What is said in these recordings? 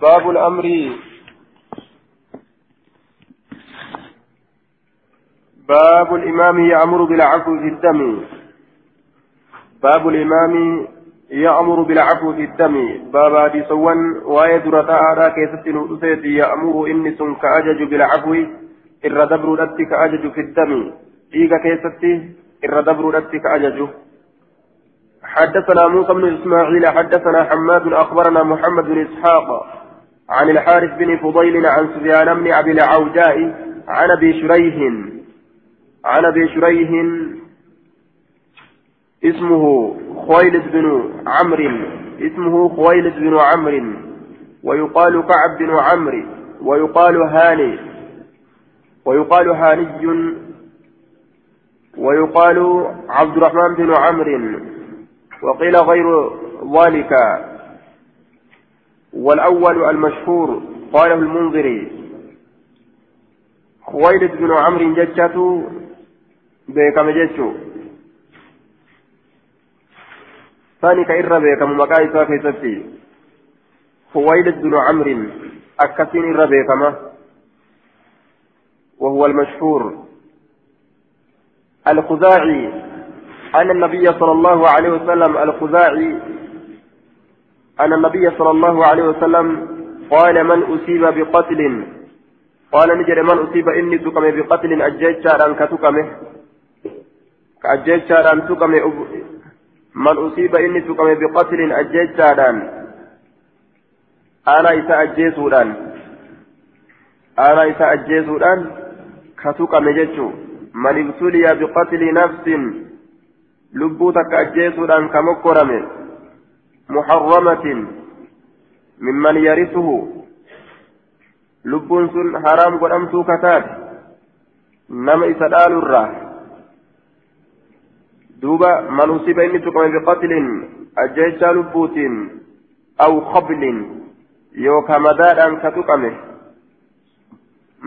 باب الأمر. باب الإمام يأمر بالعفو في الدم. باب الإمام يأمر بالعفو في الدم. باب حديثوان وايد رتاء كيست نؤسيت يأمر إني سن كأجج بالعفو إر دبر كأجج في الدم. إيغا كيست إر دبر كأجج. حدثنا موسى بن إسماعيل حدثنا حماد أخبرنا محمد بن إسحاق. عن الحارث بن فضيل عن سفيان بن أبي العوجاء عن أبي شريح عن أبي شريح اسمه خويلد بن عمرو اسمه خويلد بن عمرو ويقال كعب بن عمرو ويقال هاني ويقال هاني ويقال عبد الرحمن بن عمرو وقيل غير ذلك. والأول المشهور قاله المنذري. خويلد بن عمرو ججته بكم ججته ثاني كإر بكم مقايسة في سبتي خويلد بن عمرو أكثين إر بكم. وهو المشهور. الخزاعي. أن النبي صلى الله عليه وسلم الخزاعي أن النبي صلى الله عليه وسلم قال من أصيب بقتل؟ قال نجد من أصيب إني تكم بقتل. أجيت شارا كتكمه كأجيت شارا تكمه من أصيب إني تكم بقتل. أجيت شارا أنا إذا أجيسودان أنا إذا أجيسودان كتكمه جيتشو. من ابتلي بقتل نفس lubbuu takka ajjeesuudhaan lubbuun sun haraam godhamtuu kataate nama isa dhaalurraa duuba man usiba inni tuqame biqatlin ajjeechaa lubbuutiin aw qablin yookaa madaadhaan ka tuqame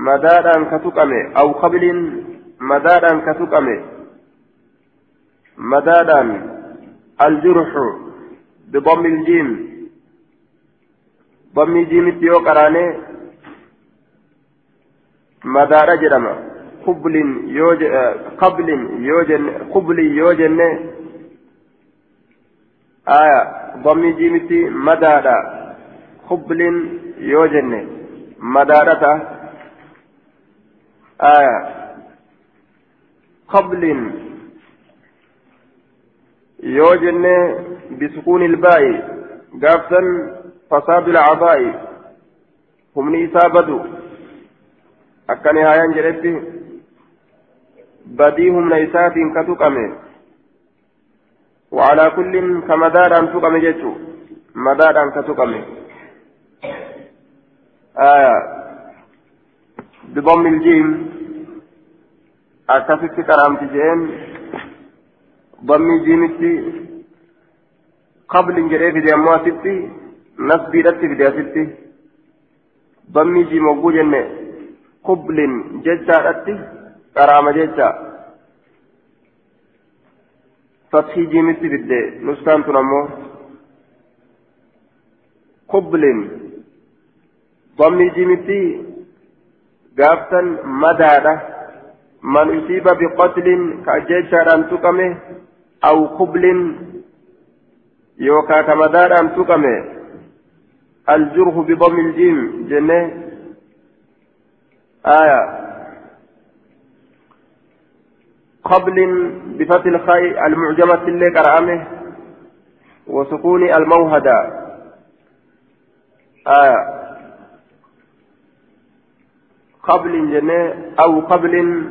madaadhaan ka tuqame aw qablin madaadhaan ka tuqame مدادا الجرح بضم الجيم. ضم الجيم تيو قراني مدار جرما قبل يوج قبل يوجن قبل يوجن آية. ضم الجيم تي مدادا قبل يوجن مدارته آية. قبل yoo jenne bisukuuni ilbaa'i gaafsan fasaadu lacabaa'i humni isaa badu akka nihaayaan jedhetti badii humna isaatiin ka tuqame وعلى كل كمدار أن تقم جتشو مدار أن كتقم آية بضم الجيم أكفت كرامتي جين ضمي جيمتي قبل جري في ديامو ستي نسبي رتي في ديا ضمي جيم وقو جنة قبل ججا رتي كرامة ججا فتحي جيمتي في الدي نسكان تنمو قبل ضمي جيمتي gaafsan madaadha. Man usiiba biqatlin ka ajjeechaadhaan tuqame أو قبل يوكا كما دار أن تقم الجرح بضم الجيم. جنة. آية. قبل بفتح الخاء المعجمة اللي كرامه وسكون الموهدة. آية. قبل جنة أو قبل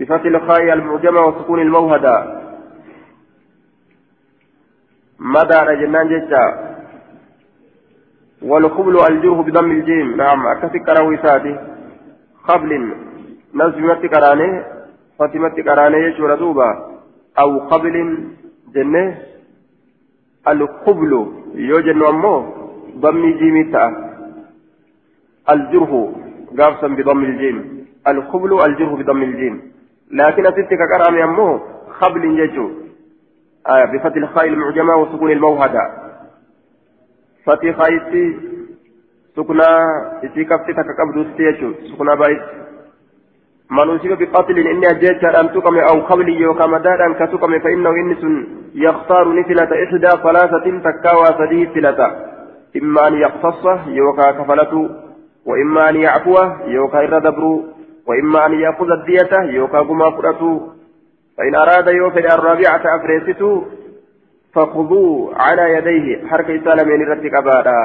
بفتح الخاء المعجمة وسكون الموهدة. مدى جنان جتا والقبل الجره بضم الجيم. نعم أكثر كراوي ساتي قبل نزمت كراني فاطمة كراني يشور دوبا. أو قبل جنة. القبل يوجن أمو ضم جيم تا. الجره قافصا بضم الجيم. القبل الجره بضم الجيم. لكن أتتك كرامي أمو قبل يجو آية بفتح الخاء المعجمة وسكون الموهدة. فتح خايتي سكنا إسي كفتي تككبدو ستيجو سكنا بايت من أصيب بقتل إني أجيت أن تقم أو قبل يوكا مدادا كتقم فإنه إنس يختار نفلة إحدى ثلاثة تكاوى سديه فلة إما أن يقتصه يوكا كفلته وإما أن يعفوه يوكا إردبرو وإما أن يأخذ الدية يوكا قما فرأته فإن أراد يوفد الرابعة أفريسته فخذوا على يديه حركة سالمين رتك أبادا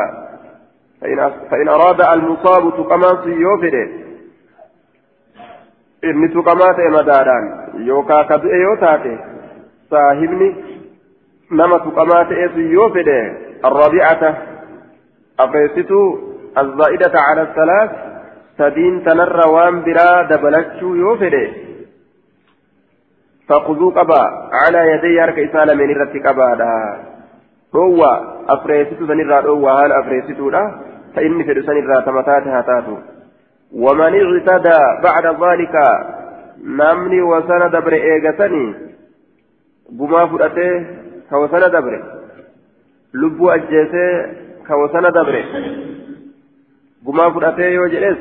فإن, أراد المصاب تقما يوفد inni tuqamaa ta'e madaadhaan yookaan ka du'e yoo taate saahibni nama tuqamaa ta'eetu yoo fedhe arrabi'ata afreessituu azzaa'idata cala salaas sadiin tanarra waan biraa dabalachuu yoo fedhe فخذوا قبا. على يدي هرك إسالة من الرت قبادا هو أفريستو سنرى هو هل أفريستو لا فإني في سنرى تمتاتها تاتو. ومن اعتدى بعد ذلك نمني وسن دبر إيغتني. بما فرأته كوسن دبر لبو أجيسه كوسن دبر بما فرأته يوجلس.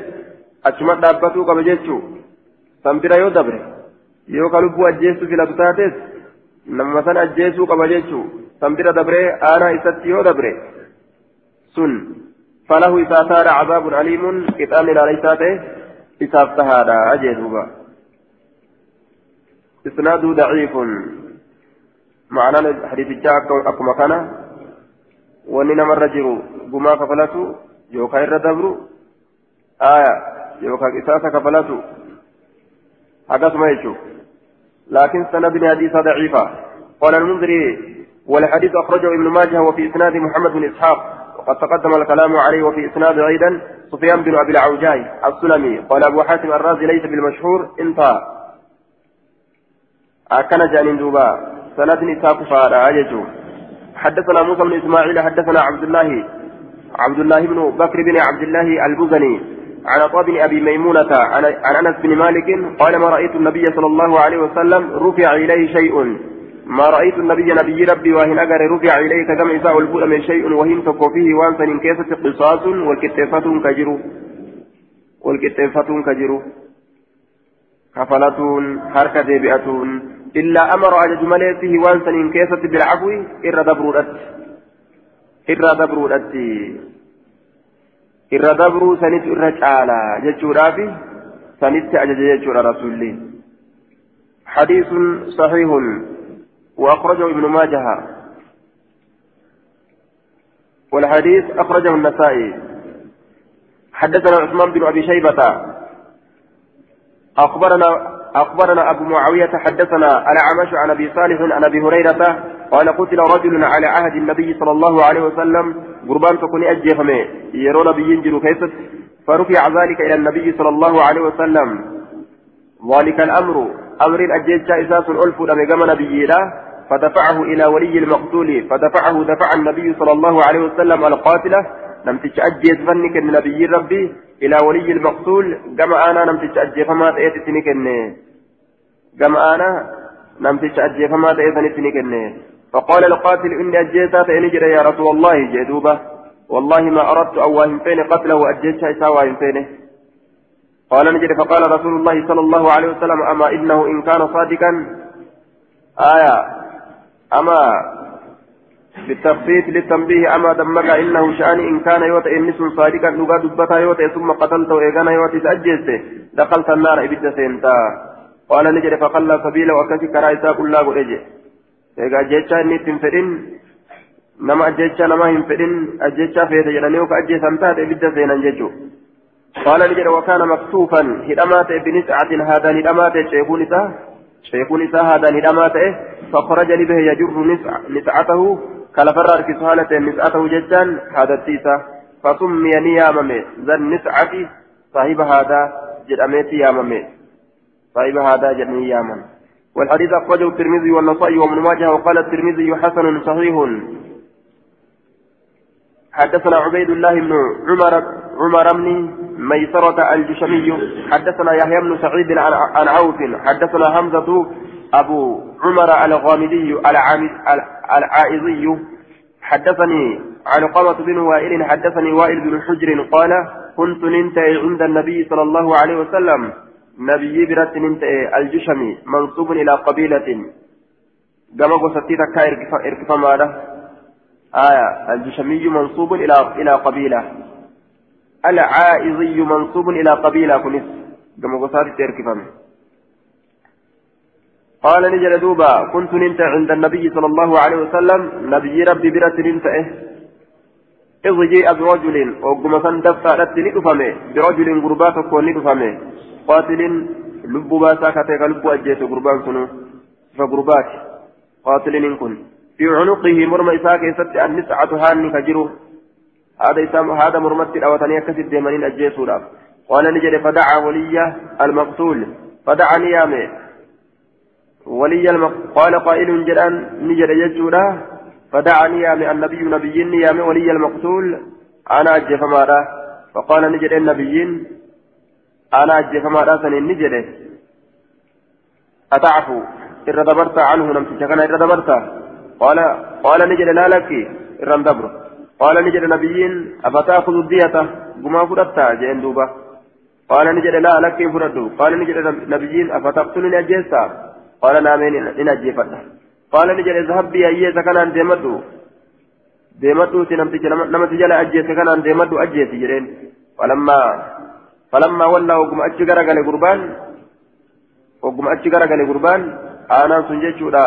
أجمع دابتو كبجيتشو سنبرا يو دبر. Yoo ka lubbuu ajjeessu filatu taates nama san ajjeesuu qaba jechuu san bira dabree aanaa isatti yoo dabre sun falahu isaa taadha cazaabun aliimun qixaamni laaleysaa ta'e isaaf tahaadha ajee duuba isnaadu daciifun ma'anaan hadiisichaa akkuma kana wanni namarra jiru gumaa kafalatu yookaan irra dabru aya yookaan isaasa kafalatu akkasuma jechuudha لكن سند حديث ضعيفة. قال المنذري والحديث أخرجه ابن ماجه وفي إسناد محمد بن إسحاق وقد تقدم الكلام عليه وفي إسناد أيضا سفيان بن أبي العوجاي السلمي. قال أبو حاتم الرازي ليس بالمشهور انتهى. أكن جانين دوبا. سند إسحاق فارا أججو حدثنا موسى بن إسماعيل حدثنا عبد الله عبد الله بن بكر بن عبد الله البزني. عن عطاء بن أبي ميمونة عن أنس بن مالك قال ما رأيت النبي صلى الله عليه وسلم رفع إليه شيء. ما رأيت النبي نبي ربي وهن أجر رفع إليك كما يساء ألبؤ من شيء وهن تكو فيه وانسن كيسة قصاص والكتفة كجرو والكتفة كجرو كفلة حركة بيئة إلا أمر أجج مليته وانسن كيسة بالعفو إر دبرودت إر دبرودت irra dabruu sanitu irra caalaa jechuudhaafi sanitti ajaja jechuudha rasuulli. حديث صحيح وأخرجه ابن ماجه والحديث أخرجه النسائي حدثنا عثمان بن أبي شيبة أخبرنا أخبرنا أبو معاوية حدثنا الأعمش عن أبي صالح عن أبي هريرة قال قتل رجل على عهد النبي صلى الله عليه وسلم قربان تكون أجيفمي يرون نبي ينجل كيست. فرفع ذلك إلى النبي صلى الله عليه وسلم. ذلك الأمر. أمر الأجيج إساس ألف لمقام نبي فدفعه إلى ولي المقتول فدفعه دفع النبي صلى الله عليه وسلم القاتلة لم تتأجيز فنك النبي ربي إلى ولي المقتول كما أنا لم تتأجي فما تأتي كما أنا لم تتأجي فما تأتي فقال القاتل إني أجيتا فإن يا رسول الله جدوبة والله ما أردت أو فين قتله أجيتها إساء فين قال نجري فقال رسول الله صلى الله عليه وسلم أما إنه إن كان صادقا؟ آية. أما بالتخفيف للتنبيه أما دمك إنه شأن إن كان يوتى إنس صادقا لغا دبتا يوتى ثم قتلته إيغانا يوتى تأجيته دخلت النار إبدا قال نجري فقال سبيلا وكسي كرايسا كلا قريجي egaa jecha inni ittiin fedhin nama ajjecha nama hin fedhin ajjecha feete jedhanii akka ajjeesan taate ibidda seenan jechuudha. قال نجد وكان مكتوفا هدمات بنسعة هذا هدمات شيخون إساه شيخون إساه هذا هدمات فخرج به يجر نسع نسعته كالفرار كسهالة نسعته جدا هذا التيسة فسمي نياممي ذا النسعة صاحب هذا جد ياممي صاحب هذا جد نياممي والحديث أخرجه الترمذي والنصائي وابن ماجه وقال الترمذي حسن صحيح. حدثنا عبيد الله بن عمر عمر بن ميسرة الجشمي. حدثنا يحيى بن سعيد عن عوف. حدثنا حمزة أبو عمر الغامدي العائزي حدثني علقمة بن وائل. حدثني وائل بن حجر قال كنت ننتهي عند النبي صلى الله عليه وسلم. نبي برت ننتهي الجشمي منصوب إلى قبيلة. كما قصدت تكا إركفا ماذا؟ آية الجشمي منصوب إلى إلى قبيلة. العائزي منصوب إلى قبيلة كنس كما قصدت إركفا قال نجل دوبا كنت نمت عند النبي صلى الله عليه وسلم. نبي ربي برت نمت إيه. إذ جاء برجل وقم سندفت رتني أفمي برجل قربات كوني أفمي قاتل لب باسا كتك لب أجيت قربان سنو فقربات قاتل كن في عنقه مرمى إساك يسد النسعة هاني كجرو هذا إسام هذا مرمت الأوتاني كسد ديمانين أجيسو قال نجد فدعا وليه المقتول فدعني يامي ولي المق... قال قائل جلان نجد يجودا فدعني يا النبي نبيين يا من ولي المقتول أنا أجف ماذا فقال نجد النبيين أنا أجف ماذا سنين نجد أتعفو. إذا دبرت عنه نمسك كان إذا دبرت قال قال نجد لا لك. إذا دبر. قال نجد نبيين أفتأخذ الدية؟ بما فرطت جين دوبا. قال نجد لا لك فردو قال نجد نبيين أفتقتلني أجيسا؟ قال نامين إن أجيفته قال نجد اذهب بي أية كان ديمتو. ديمتو نما تجلى أجيت كان ديمتو أجيت جرين. فلما فلما ولى وقم أتش غرق لقربان وقم أتش غرق لقربان أنا سنجيشو لا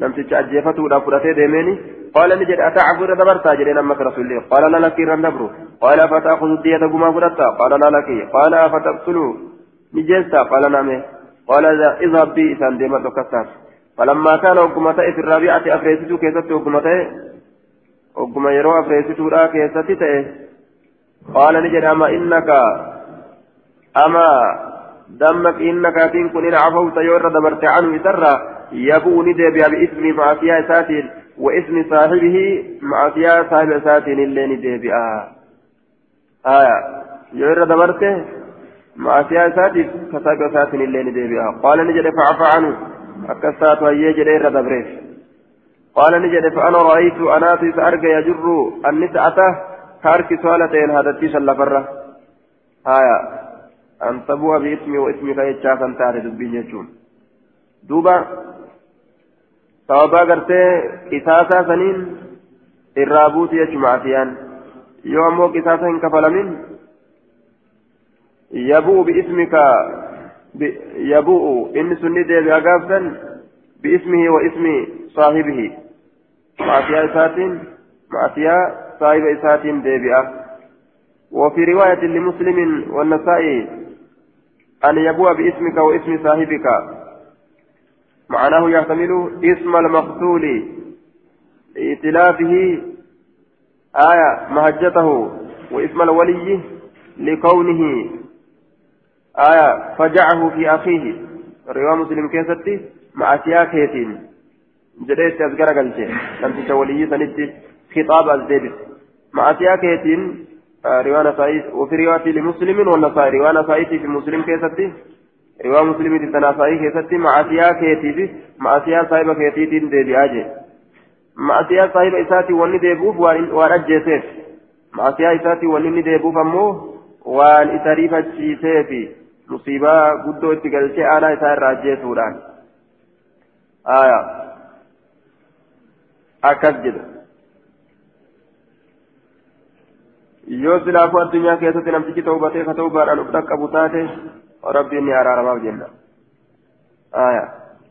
نمتش أجيفته لا فرتي ديميني قال نجد أتعبد دبرتا جرين أمك رسول الله قال لا لك رندبرو قال فتأخذ الدية قما فرتا قال لا لك قال أفتقتلوا نجيستا قال نامي قال إذهب بي إسان ديما تكسر فلما كان وقمته في الرابعة أفريسته كيست وقمته وقم يرو أفريسته لا كيست قال نجد أما إنك أما دمك إنك أتين كن إن عفوت يور دبرت عنه سرا يبو ندي باسم معصية ساتين وإسم صاحبه معصية صاحب ساتين اللي ندي بها آية يور دبرته معصية ساتف كساق ساتن اللي ندبئها قال نجد فعفى عنه. أكسات وهي جدير دبريف قال نجد فأنا رأيت أنا في سأرق يجر النسعة كارك سؤالتين هذا التيش اللفرة. آية أن تبوها باسمي واسمك يتشافا تعالى دبين يجون. دوبا qisaasaa saniin irraa buuti jechu maasiyaan yoo ammoo qisaasa hin kafalamin يبوء باسمك يبوء إن سني ديبي أقافا باسمه واسم صاحبه. معصية إساتين معصية صاحب إساتين ديبئة وفي رواية لمسلم والنسائي أن يبوء باسمك واسم صاحبك. معناه يحتمل اسم المقتول. لإتلافه آية مهجته واسم الولي لكونه. آية فجعه في أخيه. رواية مسلم كيستي مع سياكيتين جديت أذكر قلتي لم تولي سنتي خطاب الزيبس مع سياكيتين رواية نسائي وفي رواية لمسلم والنسائي. رواية نسائي في مسلم كيستي. رواية مسلم تناسائي كيستي. مع سياكيتي مع سيا صاحب كيتين ديبي آجي. مع سيا صاحب إساتي وني ديبوف وان أجيسيف مع سيا إساتي وني ديبوف أمو وان إساريف أجيسيفي musiibaa guddoo itti galchee aanaa isaa irraa ajjeesuudhaan aya akkas jedha yoo silaafuu addunyaa keessatti namtichi tawbatee ka tawbaadhaan uf dhaqqabu taate rabbiin ni araaramaaf jenna.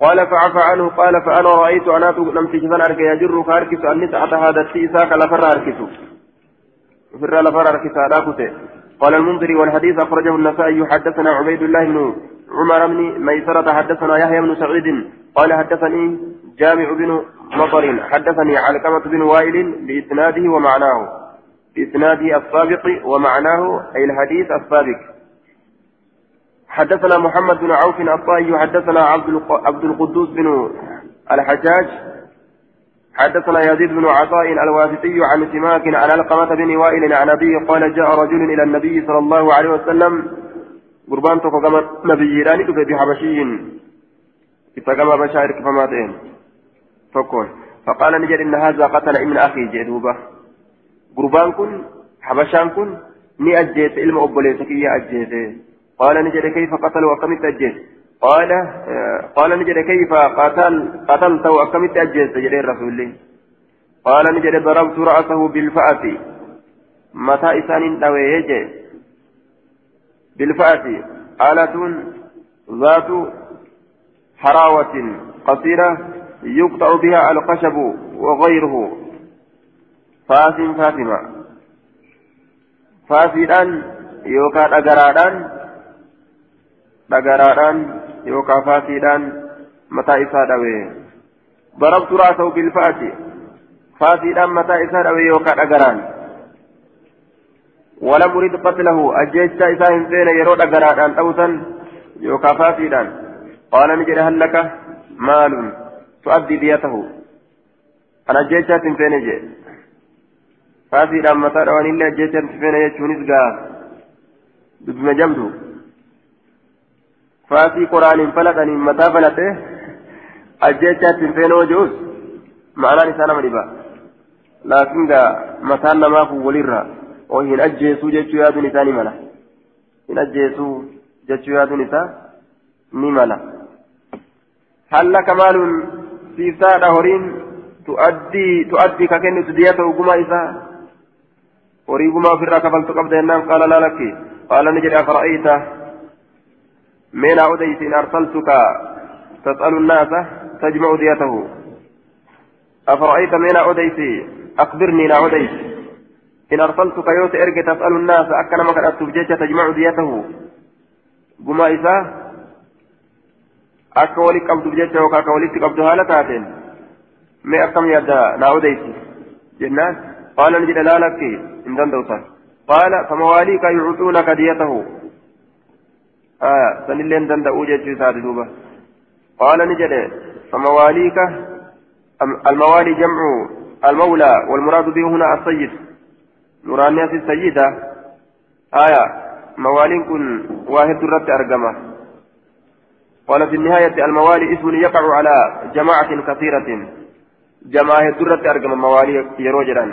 قال فعفى عنه قال فأنا رأيت أنا لم تجفن أرجع يجر كاركس أني سأت هذا السيسا كالفر أركس فر لفر أركس هذا كته قال المنذري والحديث أخرجه النسائي حدثنا عبيد الله بن عمر بن ميسرة حدثنا يحيى بن سعيد قال حدثني جامع بن مطر حدثني علقمة بن وائل بإسناده ومعناه بإسناده السابق ومعناه أي الحديث السابق. حدثنا محمد بن عوف الطائي حدثنا عبد القدوس بن الحجاج حدثنا يزيد بن عطاء الواسطي عن سماك عن علقمة بن وائل عن أبيه قال جاء رجل إلى النبي صلى الله عليه وسلم قربان كما نبي راني بحبشي كما بشائر كفماتين فكون فقال نجد إن هذا قتل ابن أخي جدوبة قربان كن حبشان كن ني أجيت إلما أبوليتك يا أجيت قال نجد كيف قتل وكمت أجيت قال قال نجد كيف قتل قتلت وكمت أجيت جري الرسول قال نجد ضربت رأسه بالفأة متى إسان دوي بالفأة آلة ذات حراوة قصيرة يقطع بها الخشب وغيره فاس فاتمة فاسدان يوكا دغرادان دغرادان يوكا فاسدان متى إسادوي ضربت رأسه بالفأس فاسدان متى إسادوي يوكا دغران ولم أريد قتله أجيت إساهم فين يرود دغرادان توسا يوكا فاسدان قال نجد هل لك مال تؤدي ديته أنا جيتشات فين فاسي لما ترى وان إلا جيتشات فين يجونيس قا بما جمدو. فاسي قرآن فلتني متى فلته أجيتشات فين وجوز. معنى نسانا مريبا لكن قا متى لما هو وليرا. وهن أجيسو جيتشو يادو نساني ملا هن أجيسو جيتشو يادو نسا نملا هل لك مال siisaadha horiin tu'addii tu'addii ka kennitu diyata ugumaa isaa ofirraa kafaltu qabda jennaan qaala laa lakki qaala ni jedhe afara'ayta meenaa odeysi in arsaltuka tas'alu nnaasa tajma'u diyatahu afara'ayta meenaa odeysi akbirnii naa odeysi in arsaltuka yoo ta erge tas'alu nnaasa akka nama kadhattuuf jecha tajma'u diyatahu gumaa isaa akka walitti qabduuf jecha yookaan akka walitti qabdu haala taateen mee akkam yaadda naa odeysi jennaan jedhe laalakki hin danda'usan qaala famawaaliika yucuxuunaka diyatahu sanillee hin danda'uu jechuu isaati duuba qaala ni jedhe famawaaliika الموالي جمع المولى والمراد به هنا السيد. مرانية السيدة. آية موالين كن واحد رد أرقمة. قال في النهاية الموالي اسم يقع على جماعة كثيرة. جماعة درة أرقم موالي يروجرا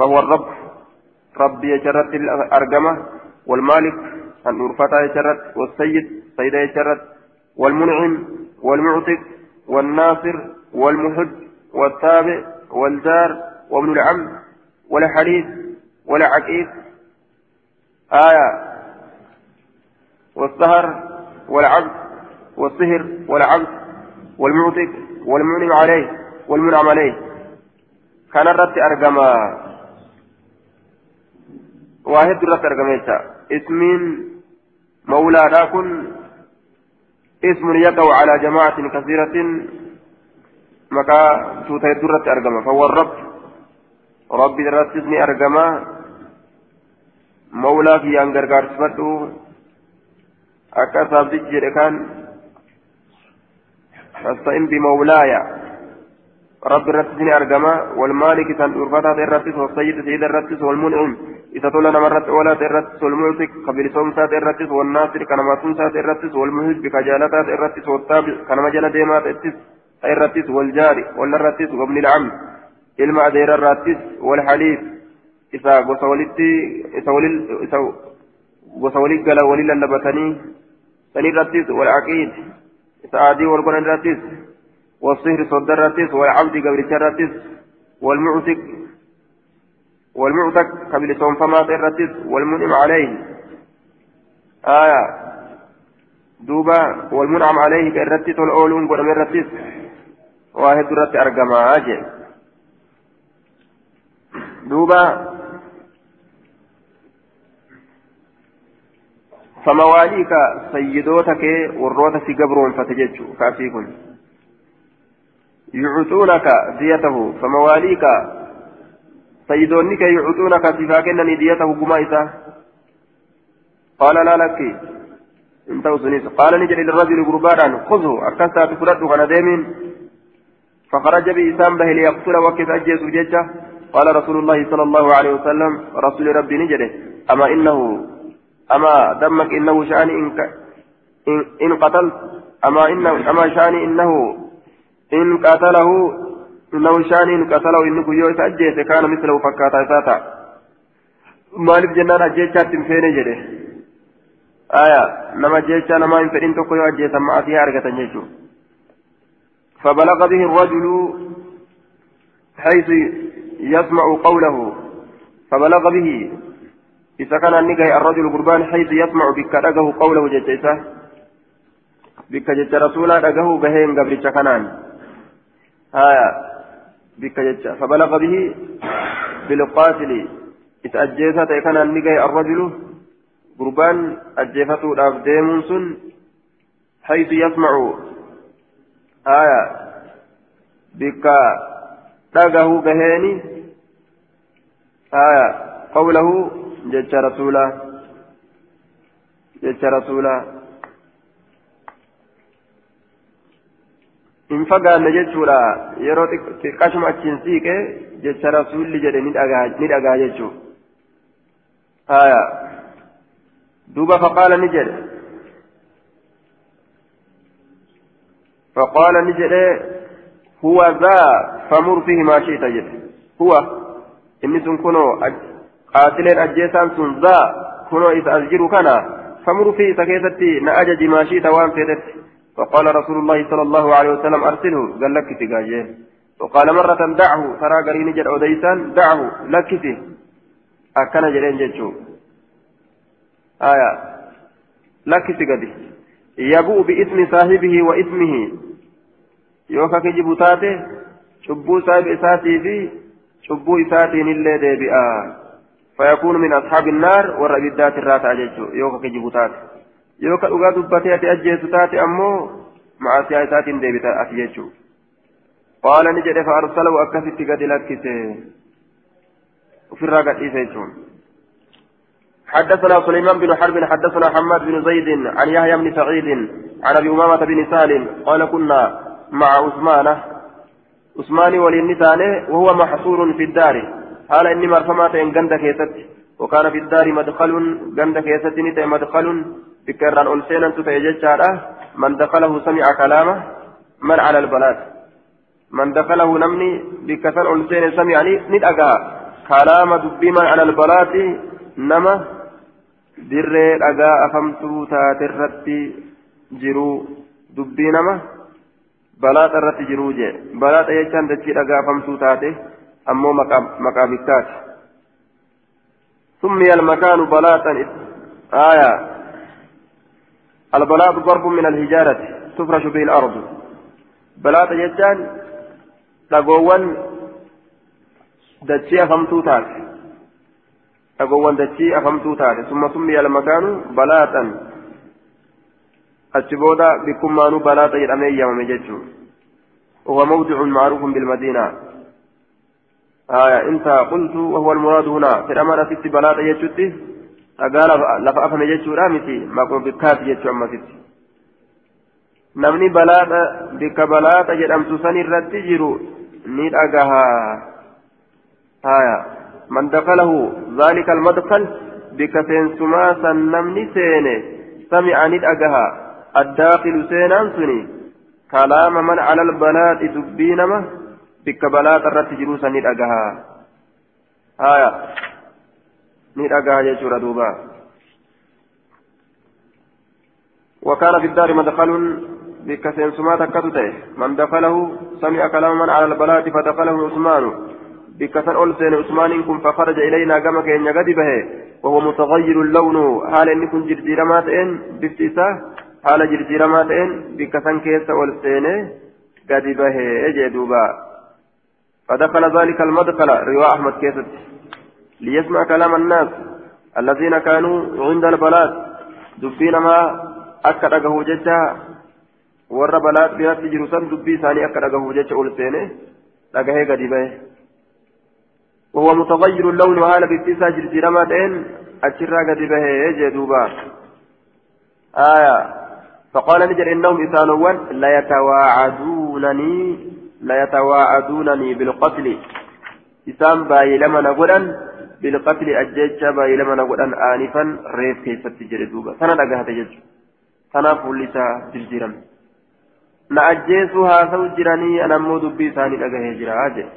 فهو الرب. رب يجرت الأرقمة والمالك النورفتا يجرت والسيد سيد يجرت والمنعم والمعتق والناصر والمحج والتابع والجار وابن العم والحديث والعقيق آية. والسهر والعبد والصهر والعبد والمعتق والمنعم عليه والمنعم عليه. كان الرت أرقما واحد الرت أرقما اسم مولى راكن اسم يقع على جماعة كثيرة مكا توتي الرت أرقما فهو الرب. ربي الرت اسم أرقما مولى في أنقر قارسفته أكا سابدج كان فاستئن بمولاي رب الرتسني أرجما والمالك تن أرفتا الرتس والسيد سيد الرتس والمنعم. إذا تولى نمرت ولا الرتس والمعتق قبل صوم سات الرتس والناصر كنما صوم سات الرتس والمهج بكجالات الرتس والتابع كنما جل ديمات الرتس الرتس والجاري والرتس وابن العم. إلما أدير الرتس والحليف. إذا وسولتي إذا إذا وسولت قال ولل اللبتني. سني الرتس والعقيد. سعادي والقرآن الراتيس والصهر صد الراتيس والعبد قبل الراتيس والمعتق والمعتق قبل صوم فما الراتيس والمنعم عليه. آية. دوبا والمنعم عليه كالراتيس والأولون قرآن الراتيس واحد الرات أرقما. أجل دوبا فمواليك سيدوتك وروتك قبرون فتجج كافيكم يعطونك ديته فمواليك سيدونك يعطونك سفاكنني ديته قمائسة قال لا لك. انت وسنيس قال نجل للرجل قربانا. خذه. أكسا تفرده كان ديمين فخرج بإسام به ليقتل وكيف أجيز ججة قال رسول الله صلى الله عليه وسلم رسول ربي نجله أما إنه أما دمك إنه شأن إن, إن قتلت أما إنه أما شأن إنه إن قتله إنه شانين قتله إنه يوسف أجيت كان مثله فكاتا ساتا jennaan ajjeechaatti hin feene jedhe aya nama ajjeechaa namaa hin fedhin tokko yoo ajjeesan ma'asii argatan jechuudha فبلغ به الرجل حيث يسمع قوله. فبلغ به إذا كان النجاة الرجل قربان حيث يسمع بك رجه قوله جتيسة بك جت رسولا رجه بهين قبل كنان. آية بك جت فبلغ به بالقاتل إذا أجيسة كان النجاة الرجل. قربان أجيفته الأفديم سن. حيث يسمع. آية بك رجه بهين آية قوله جج رسولا. جج رسولا. Hin fagaanne jechuudha yeroo xiqqashuma achiin siiqe jecha rasuulli jedhe ni dhagaa jechuu haya duuba faqaala ni jedhe faqaala ni jedhe huwa daa famur fihi maa shi'ta jedhe huwa inni sun kunoo qaatileen ajjeesaan sun daa kunoo isa as jiru kana famur fihi isa keessatti na ajaji maa shi'ta waan feetetti فقال رسول الله صلى الله عليه وسلم أرسله قال لك تقاجين وقال مرة دعه ترى قرين جد أوديسان دعه لكسي أكن جرين جتشو آية. لكسي قدي. يبوء باسم صاحبه واسمه يوكا كجب شبو صاحب إساتي في شبو إساتي نلي ديبئا. فيكون من أصحاب النار والربيدات الراتع جتشو يوكا كجب yoo ka dhugaa dubbatee ati ajjeesu taate ammoo macaasiyaa isaatiin deebita ati jechuu qaala ni jedhe faarsalahu akkasitti gadi lakkise. Ofirraa gadhiise jechuun حدثنا سليمان بن حرب حدثنا حماد بن زيد عن يحيى بن سعيد عن ابي امامه بن سهل قال كنا مع عثمان عثمان وللنسان وهو محصور في الدار قال اني مرفمات ان كيست وكان في الدار مدخل غند كيست مدخل بكران ألسينا تتيججارا من دخله سمع كلامه من على البلاد من دخله نمني بكسر ألسينا سمع ندأقا كلام دبي من على البلاد نما afamtuu taate irratti jiru dubbii nama balaaxa irratti jiruu jee balaaxa jechaan dachii dhagaa afamtuu taate ammoo maqaa bikkaati سمي المكان بلاطا آية البلاط ضرب من الهجارة تفرش به الأرض. بلاط جتان تقوان دتشي أفمتو تات تقوان دتشي أفمتو تات ثم سمي المكان بلاطا أتشبودا بكمانو بلاطا يرمي يوم جتشو وهو موضع معروف بالمدينة. آية إنت قلت وهو المراد هنا. في الأمانة في بلاطا يجتشي dhagaa lafa afame jechuudha miti maquma bikkaati jechuu ammasitti namni balaaxa bikka balaaxa jedhamtu san irratti jiru ni dhagaha haya man dakalahu zaalika almadkal bikka seensumaa san namni seene sami'a ni dhagaha addaakilu seenaan suni kalaama man cala albalaaxi dubbii nama bikka balaaxa irratti jiruu san ni dhagaha haya ni dhagaha jechuudha duuba وكان في الدار مدخل بكسين سمات كتته من دخله سمع كلام من على البلاة فدخله عثمان. بكسن ألسين عثمان كن فخرج إلينا كما كان يغدي به. وهو متغير اللون. حال إن كن جرجير ماتئن بفتسة حال جرجير ماتئن بكسن كيس ألسين غدي به. أجي دوبا. فدخل ذلك المدخل. رواء أحمد كيست ليسمع كلام الناس الذين كانوا عند البلاد. دبين ما أكد أجهو جتا ور بلاد بها تجر سن دبي ثاني أكد أجهو جتا أول سنة أجهي قديبه وهو متغير اللون وهذا باتسا جرجرما تين أشرا قديبه يجي دوبا. آية. فقال نجر إنهم إسانوان لا يتواعدونني. لا يتواعدونني بالقتل. إسان باي لما بالقتل أججة باي لما نقول آنفا ريف كيف تجري دوبا. سنة أجهت جج سنة فلسا جرجرا نأجيسوا هاسو جراني أنا مو دبي ثاني لقى هجرة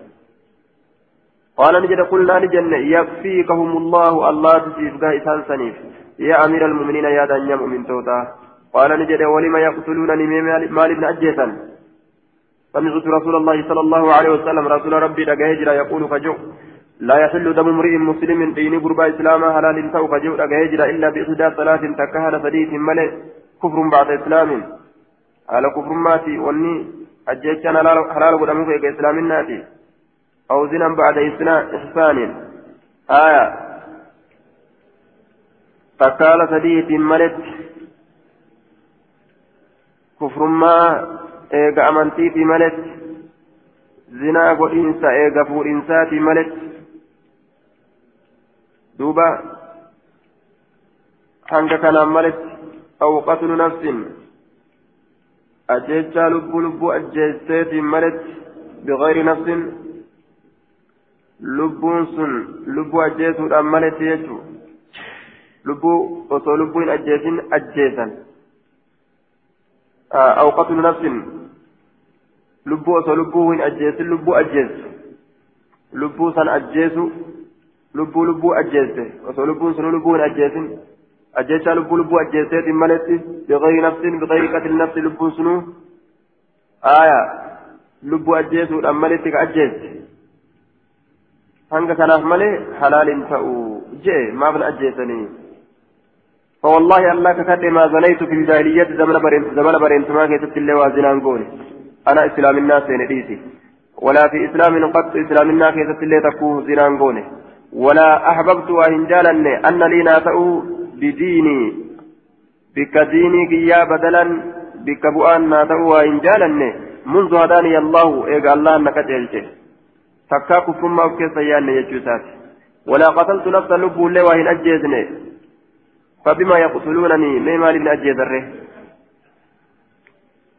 قال نجد قلنا نجن يكفيكهم الله الله تسيف إسان سنيف. يا أمير المؤمنين يا دنيا مؤمن توتا. قال نجد ولما يقتلونني مال ابن أجيسا سمعت رسول الله صلى الله عليه وسلم رسول ربي هجرة يقول فجو لا يحل دم امرئ مسلم دين قربا إسلاما حلال تو فجو لقى هجرة إلا بإحدى ثلاث تكهل فديث ملئ كفر بعد إسلام. على كفر ماتي واني أجيتشان حلال قدامك إسلام الناتي. أو زنا بعد إحسان. آية. فقال سديت ملت كفر ما إيغا أمنتي في ملت زنا قدينسا إيغا فورينسا في ملت دوبا hanga kanaan maletti أو قتل نفس أجيتشا لب لب أجيتشيتي ملت بغير نفس sun lubbuu ajjeesuudhaan maletti jechuudha lubbuu osoo lubbuu hin ajjeesin ajjeesan awqatu nafsin lubbuu osoo lubbuu hin ajjeesin lubbuu ajjeessu lubbuu san ajjeesu lubbuu lubbuu ajjeesse osoo lubbuun sun lubbuu hin ajjeesin ajjeechaa lubbuu lubbuu ajjeesseetiin maletti biqayri nafsin biqayri qatli nafsi lubbuun sunuu aayaa lubbuu ajjeesuudhaan maletti ka ajjeesse hanga kanaaf malee halaalin ta'u jee maaf na ajjeesanii فوالله الله ككد ما زنيت في الجاهلية زمن برين زمن برين ما كيست الله وازنان قولي أنا إسلام الناس نديسي ولا في إسلام قط إسلام الناس كيست الله تكوه زنان قولي ولا أحببت وإن جالني أن لي ناسأو بديني. بك ديني كيا بدلا بك بؤان ناسأو وإن جالني منذ هداني الله إيقى الله أنك kufrummaa of keessa yaanne jechuu isaati walaa qataltu nafsa lubbuullee waa hin ajjeesne فبما يقتلونني ما مال ابن أجيزره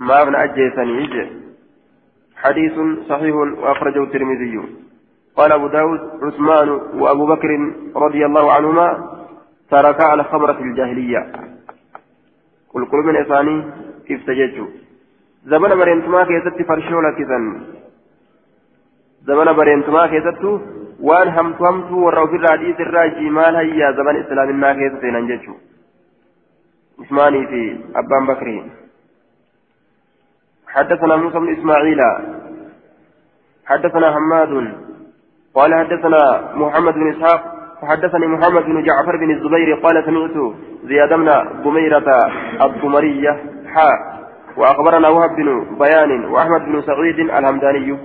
ما أبن أجيزني حديث صحيح وأخرجه الترمذي. قال أبو داود عثمان وأبو بكر رضي الله عنهما تركا على خمرة الجاهلية. قل قل من إساني؟ كيف تججوا زمن مريم كيست فرشولا كذا زمن برينتما كيستو وان همتو همتو ورا ofirraa hadhiis irraa jimaal hayyaa zaman islaaminaa keessa seenan jechuu عثماني في أبان بكري حدثنا موسى بن إسماعيل. حدثنا حماد. قال حدثنا محمد بن إسحاق وحدثني محمد بن جعفر بن الزبير قال سمعت زياد بن ضميرة الضمرية حاء وأخبرنا وهب بن بيان وأحمد بن سعيد الهمداني.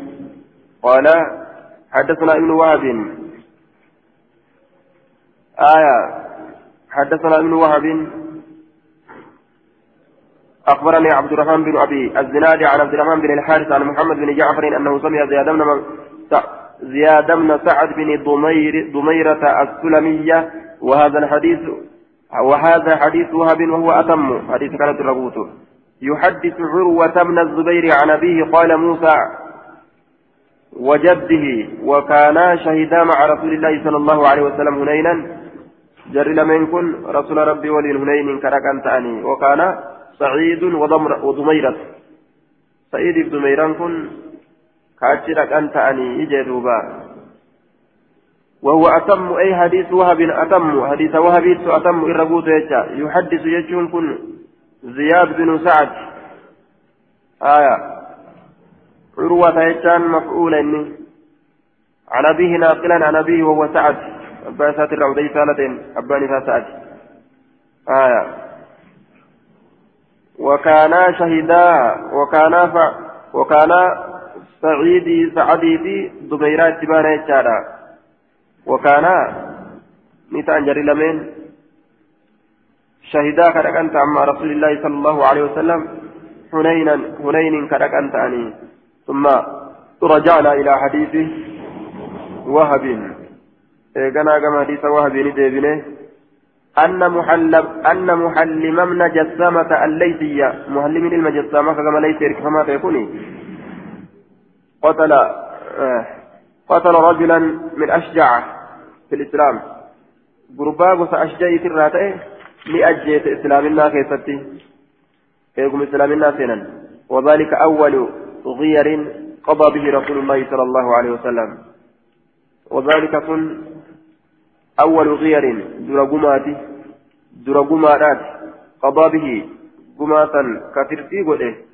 قال حدثنا ابن وهب. آية. حدثنا ابن وهب. أخبرني عبد الرحمن بن أبي الزناد عن عبد الرحمن بن الحارث عن محمد بن جعفر أنه سمع زياد بن زياد بن سعد بن ضمير ضميرة السلمية وهذا الحديث وهذا حديث وهب وهو أتم. حديث كانت الربوت يحدث عروة بن الزبير عن أبيه قال موسى وجده وكانا شهيدا مع رسول الله صلى الله عليه وسلم هنينا. جر لمن كن رسول ربي ولي هنين كركن تاني وكان سعيد وضميرة. سعيد بن ضميران كن كاتشرك أنت أني إجدوبا وهو أتم أي حديث وهب أتم حديث وهب أتم إرقوت يحدث يجون كن زياد بن سعد. آية. عروة يجان مفعول إني. عن أبيه ناقلا عن أبيه وهو سعد. أبا سات الرعودي سالتين أباني سعد. آية. وكانا شهيدا وكانا ف... وكانا سعيدي سعدي في دبيرات تبانا يجانا وكانا نتان جري لمن. شهيدا كدكنت مع رسول الله صلى الله عليه وسلم. حنينا حنين كدكنت أني. ثم رجعنا إلى حديث وهب. إيقنا كما حديث وهب نديبنه. أن محلم أن محلم من جسامة الليثية. محلم المجسامة كما ليس كما تكوني قتل آه قتل رجلا من أشجع في الإسلام. قربا سأشجعي الراتئ لأجيت إسلام الله كيفتي إيقم إسلام الله سنن وذلك أول غير قضى به رسول الله صلى الله عليه وسلم. وذلك كن أول غير درقمات درقمات قضى به قماة كثيرتي قده.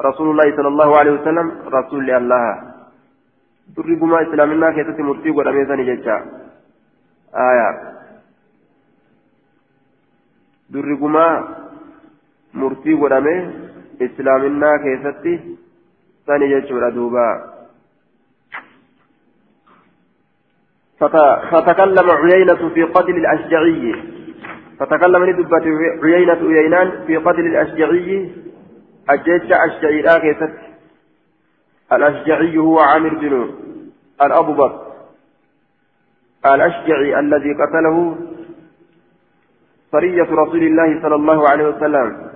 رسول الله صلى الله عليه وسلم رسول الله درقما إسلامنا كيست مرتي قد أميزاني ججا آية درقما مرتي أمي إسلامنا كيست ثاني ججا دوبا فتكلم عيينة في قتل الأشجعي فتكلم ندبة عيينة عيينان في قتل الأشجعي أجيتش أشجعي لا الأشجعي هو عامر بن الأببط الأشجعي الذي قتله سرية رسول الله صلى الله عليه وسلم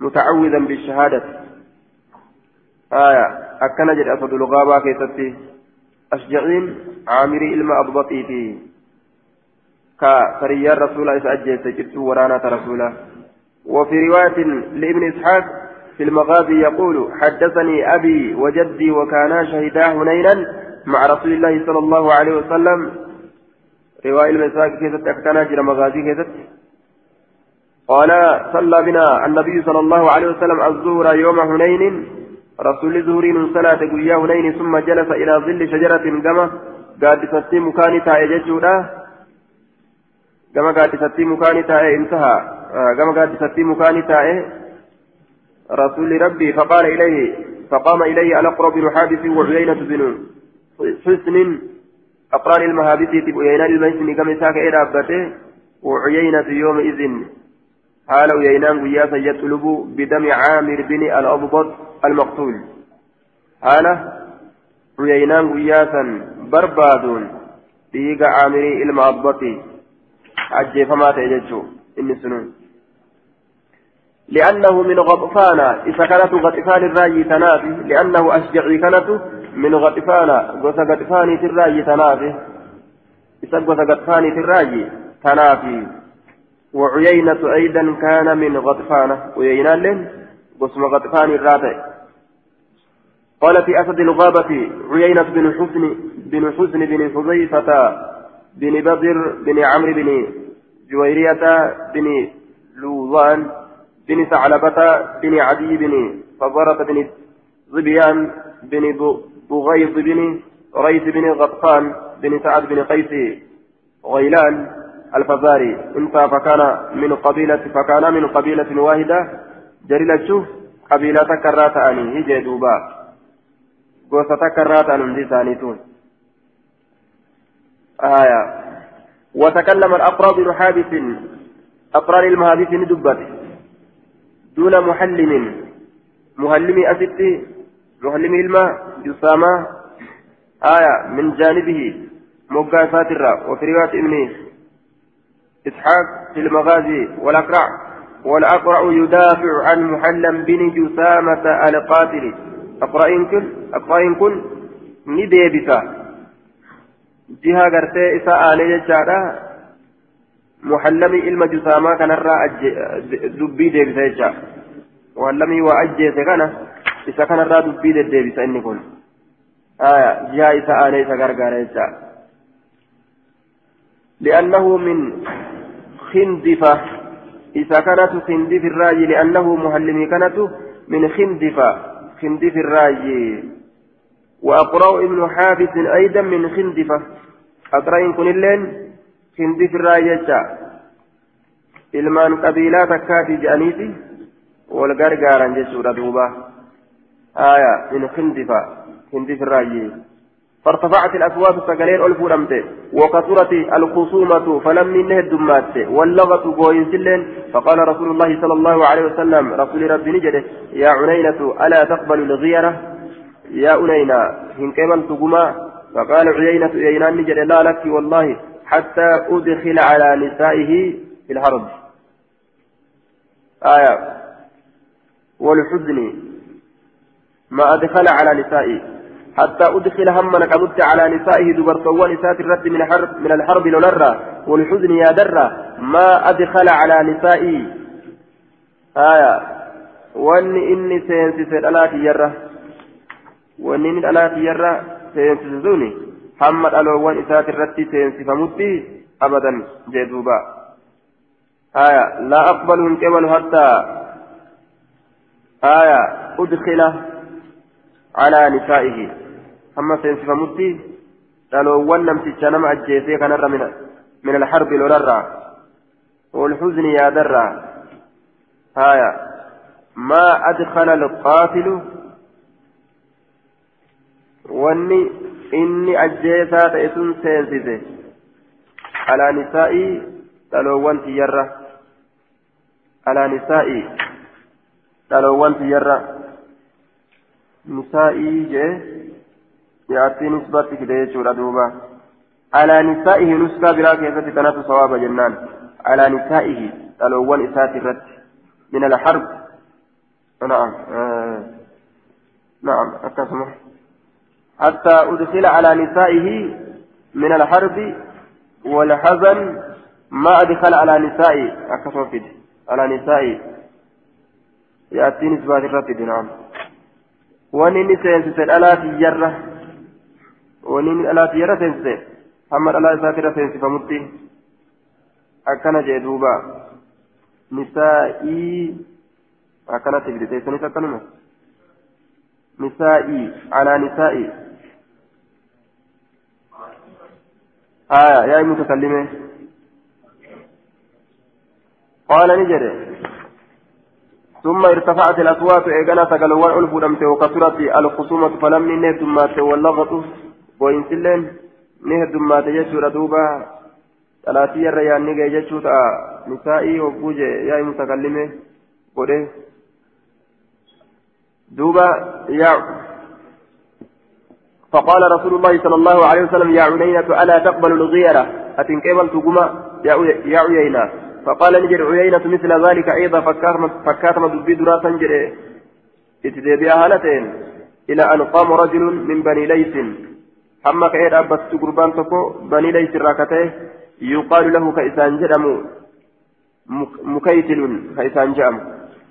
متعوذا بالشهادة. آية أكن جد أسد الغابة كيستي أشجعين عامري إلما أببطي فيه كسرية رسول الله سأجيت جبت ورانا رسوله. وفي رواية لابن إسحاق في المغازي يقول حدثني أبي وجدي وكانا شهدا هنينا مع رسول الله صلى الله عليه وسلم. رواية المساك كيست أكتنا جرى مغازي كيست. قال صلى بنا النبي صلى الله عليه وسلم الظهر يوم هنين. رسول زهرين صلاة قيا هنين ثم جلس إلى ظل شجرة كما قاد ستي مكان تاء ججودا كما قاد ستي مكان تاء انتهى. كما قاد ستي مكان تاء رسول ربي فقال إليه فقام إليه الأقرب بن حابس وعيينة بن حسن أقران المهابسة وعيينة الميسن كم ساك إلى أبته وعيينة يومئذ حال عيينان قياسا يطلب بدم عامر بن الأبضط المقتول. حال عيينان قياسا برباد ديق عامر المأبطي أجي فما تججو. إني سنون. لأنه من غطفان إذا كانت غطفان الراجي تنافي لأنه أشجعي كانت من غطفان. غوث غطفان الراجي تنافي إذا غوث غطفان الراجي تنافي وعيينة أيضا كان من غطفان وعيينة لن غوث غطفان الراجي قال في أسد الغابة عيينة بن حسن بن حسن بن حذيفة بن بدر بن عمرو بن جويرية بن لوذان بن ثعلبة بن عدي بن فضرة بن ظبيان بن بغيض بن ريث بن غطفان بن سعد بن قيس غيلان الفزاري. انت فكان من قبيلة فكان من قبيلة واحدة. جريلة شوف قبيلة كرات أني هي دوبا. gosa كرات أن hundi isaaniituun آية. وتكلم الأقرب بن حابس. أقران المهابس ندبته. دون محلم. محلم أستي محلم الماء يسامى آية من جانبه مقا ساترة وفي رواية ابن إسحاق في المغازي والأقرع. والأقرع يدافع عن محلم بن جسامة القاتل. أقرأين كن أقرأين كن نديبسا جهة قرتي إساء محلمي ilma jusaamaa kanarraa dubbii deebisa jecha muhallamii waa ajjeese kana isa kanarraa dubbii deddeebisa inni kun jihaa isa aanee isa gargaara jecha لأنه من خندفة إذا كانت خندف الراجي لأنه مهلمي كانت من خندفة خندف الراجي وأقرأ ابن حافظ أيضا من خندفة أقرأ كن اللين jecha ilmaan qabiilaa takkaati je'aniiti. Wal gargaaran jechuudha duuba. آية من خندفة خندف الراجي فارتفعت الأصوات سكنين ألف رمت وكثرت الخصومة فلم منه الدمات واللغة قوين سلين فقال رسول الله صلى الله عليه وسلم رسول ربي نجده يا عنينة ألا تقبل الغيرة يا أنينة هن كمن تقما فقال عيينة عيينان نجده لا لك والله حتى أدخل على نسائه في الحرب آية. والحزن. ما أدخل على نسائه حتى أدخل همنا كمت على نسائه دبرتوا نساء الرد من الحرب من الحرب لنرى. والحزن يا درى ما أدخل على نسائه آية. wanni inni seensise dhalaatii yarra wanni inni dhalaatii yarra seensise suni hamma dhaloowwan isaati irratti seensifamutti abadan jee duuba haya laa aqbalu hin qebalu hattaa haya udkila calaa nisaa'ihi hamma seensifamutti dhaloowwan namticha nama ajjeesee kanarra min alharbi lolarraa والحزن يا درا هايا ما أدخل القاتل واني إني أجيسا تأسون سينسيسي على نسائي تلوان تيرة على نسائي تلوان تيرة نسائي جي يأتي نسبة كده يجور دوبا على نسائه نسبة بلا كيسة تنافس صواب جنان على نسائه تلوان إسات الرد من الحرب نعم آه نعم أكسمه حتى أدخل على نسائه من الحرب والحزن ما أدخل على نسائي أكسمه على نسائي يأتي نسبة الرد نعم. ونين سينسل ألا تجرة. ونين ألا تجرة سينسل محمد ألا ساتر سينسل فمتي akkana jee duuba nisaa'ii akkanatti fide teessanis akkanuma nisaa'ii alaa yaa mutakallime qaala ni jedhe ثم ارتفعت الأصوات إيقنا سقلوان ألفو دمت وكثرت الخصومة فلم نهدمات واللغط وإنسلين نهدمات يجور دوبا salaatii irra yaanni ga'e jechuu ta'a nisaa'ii hogguu jee yaa'i mutakallime godhe duuba yaa فقال رسول الله صلى الله عليه وسلم يا عيينة ألا تقبل الغيرة؟ أتنكبل تقوم؟ يا عيينة. فقال نجر عيينة مثل ذلك أيضا فكاتم دبي دراسا جري. اتدبيها هالتين إلى أن قام رجل من بني ليس حمى كأيد أبس قربان تكو بني ليس راكته. يقال له كإسان جرم مكيتل كإسان جرم.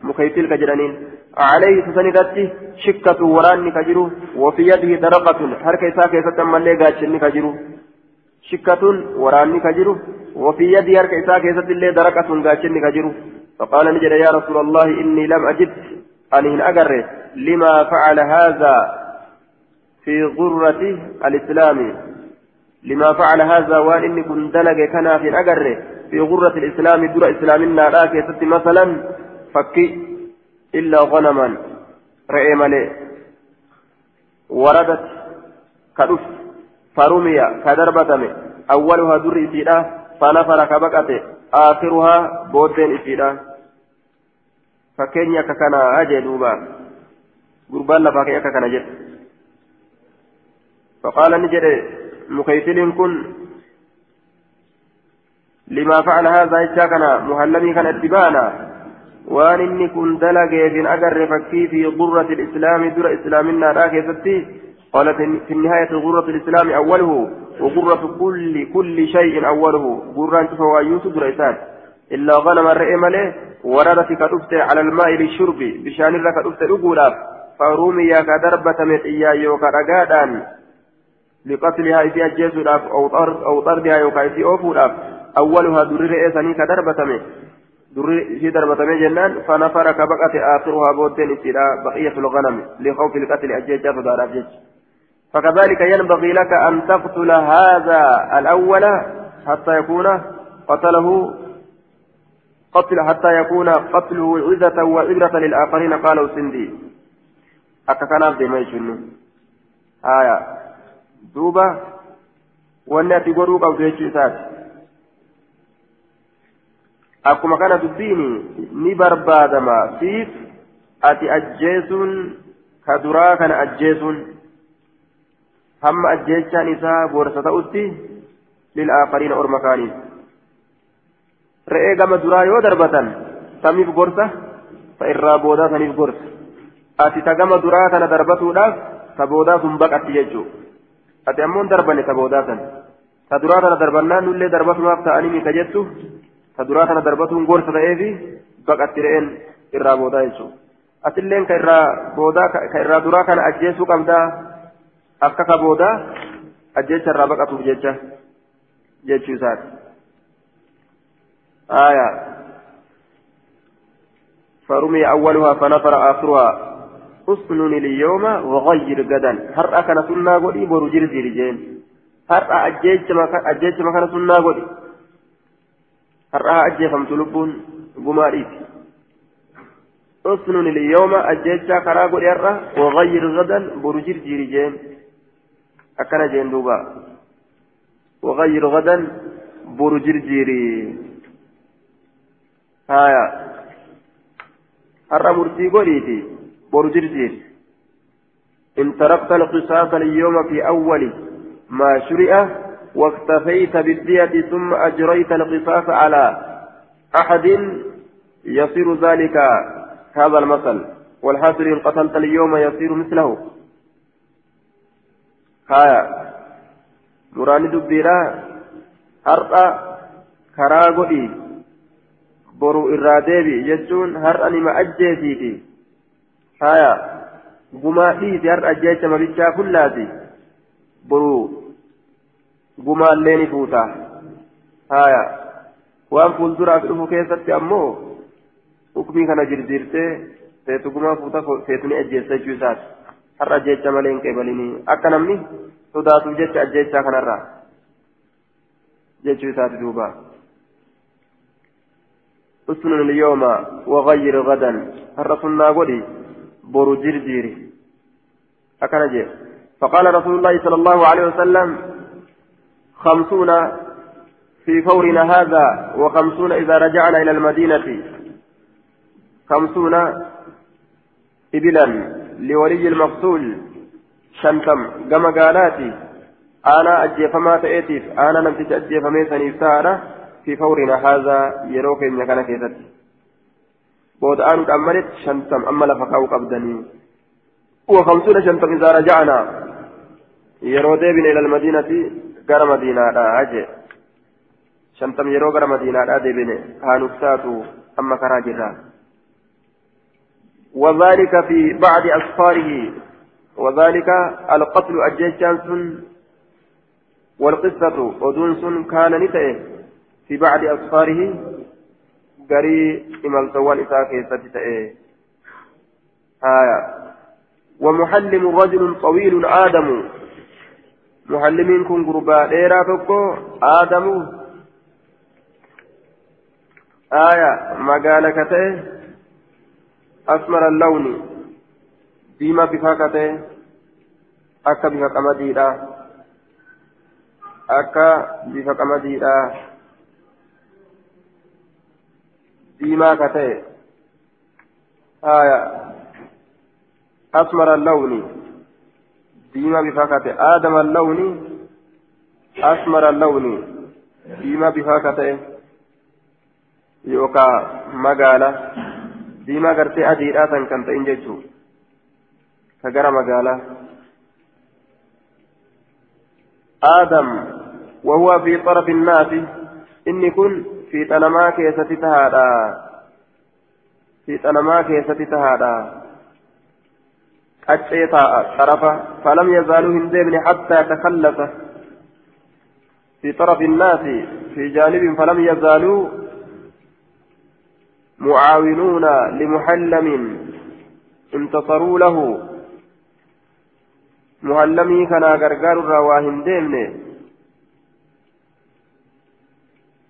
مكيتل كجرانين عليه سسندتي شكة وران كجرو وفي يده درقة حركة كيسة ملي قاتشن كجرو. شكة وران كجرو وفي يده حركة إساء كيسة اللي درقة قاتشن كجرو. فقال نجد يا رسول الله إني لم أجد أن أجر لما فعل هذا في غرة الإسلام. لما فعل هذا وان إني كن دلق كان في الاجر في غرة الإسلام در إسلامنا لا كيست مثلا فكي إلا غنما رئي ملي وردت كدف فرمي كدربتم. أولها در اسيدا فنفر كبكت آخرها بودين اسيدا فكينيا ككنا أجي دوبا. قربان لفاكي ككنا جد. فقال نجد مكيسل كن. لما فعل هذا إشاكنا مهلمي كان اتبانا إني كن دلقي في أجر فكي في غرة الإسلام در إسلامنا راكي ستي قالت في النهاية غرة الإسلام أوله وغرة كل كل شيء أوله غرة فهو يوسف رئيسان إلا غنم الرئيم له وردت كتبت على الماء للشرب بشان لك كتبت أقولا فرمي كدربة من إياه وكرقادا لقتلها إذا أجيزوداف أو طرد أو طردها يوكا إذا أوفوداف أولها درر إيساني كدربتمي درر في دربتمي جنان فنفر آخرها بقية الغنم لخوف القتل أجيجا فدار أجيج فكذلك ينبغي لك أن تقتل هذا الأول حتى يكون قتله قتل حتى يكون قتله عزة وعبرة للآخرين قالوا سندي أكا كان ما يشنو آية wanni ati godhuu qabdu jechuu isaati. Akkuma kana dubbiin ni barbaadama siif ati ajjeesuun ka duraa kana ajjeesuun hamma ajjeechaan isaa gorsa ta'utti lil'aaqariina orma kaaniif re'ee gama duraa yoo darbatan samiif gorsa ta irraa boodaa saniif gorsa ati ta gama duraa kana darbatuudhaaf ta boodaa sun baqatti jechuudha. ati ammoo darbane ta boodaa san ta duraa tana darbannaan nullee darbatumaaf ta'anii mika jettu gorsa ta'eefi baqatti re'een irraa boodaa jechuudha atilleen ka irraa boodaa ka irraa duraa kana ajjeesuu qabdaa akka ka boodaa ajjeecha irraa baqatuuf jecha jechuu isaati آية فرمي أولها فنفر آخرها أسنن اليوم وغير غدا هر أكن سنة قولي برجر زيرجين هر أجيج مكان سنة قولي هر أجيفم تلبون قماريتي أسنن اليوم أجيجا كرا قولي هر وغير غدا برجر زيرجين أكن جين دوبا وغير غدا برجر زيري هايا هر مرتي قوليتي برجرجير إن تركت القصاص اليوم في أول ما شرع واكتفيت بالدية ثم أجريت القصاص على أحد يصير ذلك هذا المثل. والحاصل إن قتلت اليوم يصير مثله. هايا. مراني دبيرا أرقى كراغودي برو إراديبي. جتون هر أني أجيتيتي. haya gumaa dhiisi har'a jecha mabichaa kullaati boruu gumaallee ni fuuta haya waan fuulduraaf dhufu keessatti ammoo hukumii kana jirjiirtee seetu gumaa fuuta seetu ni ajjeessa jechuu isaati har'a jecha malee hin qeebalinii akka namni sodaatuuf jecha ajjechaa kanarraa jechuu isaati duuba اسنن اليوم وغير غدا الرسول قولي برو جرجيري أكنجي فقال رسول الله صلى الله عليه وسلم خمسون في فورنا هذا وخمسون إذا رجعنا إلى المدينة. خمسون إبلا لولي المقتول. شنتم كما قالاتي أنا أجيفما تأتيف أنا لم تتأجيفمي سنيفتانا في فورنا هذا يروك إن كان كيفتي بود أن أمرت شنتم أما لفقاو قبدني وخمسون شنتم إذا رجعنا يرو ديبن إلى المدينة. غير مدينة لا أجي شنتم يرو غير مدينة لا ديبن هانوكتاتو أما كراجرا وذلك في بعد أسفاره وذلك القتل أجيشان والقصة ودون كان نتئه في بعد أسفاره imaltoowwan isaa keessatti ta'e. Haya ومحلم رجل طويل آدم محلمين كن قربا ديرا تكو آدم آية مقالة أسمر اللون ديما بفاكته أكا بفاك أمديدا أكا بفاك أمديدا diimaa ka ta'e haya asmara allawni diimaa bifaa ka ta'e aadama allawni asmara allawni diimaa bifaa ka ta'e yookaan magaala diimaa gartee adiidhaa san kan ta'in jechuu ka gara magaalaa آدم وهو في طرف الناس إني كن keessatti tahaadha fiixa namaa keessatti tahaadha xarafa falam yazaaluu hin deemne hattaa takallasa في طرف الناس في جانب فلم يزالوا معاونون لمحلم انتصروا له. محلمي كان غرغر رواهن ديمنه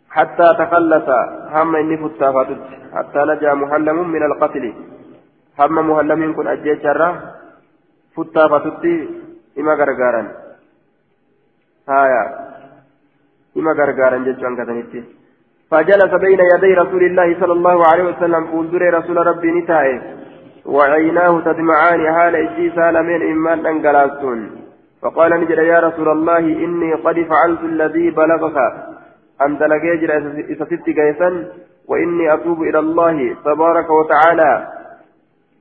حتى تخلص. هم إني فتافتت حتى نجا محلم من القتل. هم محلم كن أجي شرا فتافتت إما غرغارا هايا إما غرغارا جتشان كتنتي فجلس بين يدي رسول الله صلى الله عليه وسلم فولدر رسول ربي نتائه وعيناه تدمعان حال إجي سالمين إما أنقلاستون فقال نجد يا رسول الله إني قد فعلت الذي بلغك أن جرى إسست قيسا وإني أتوب إلى الله تبارك وتعالى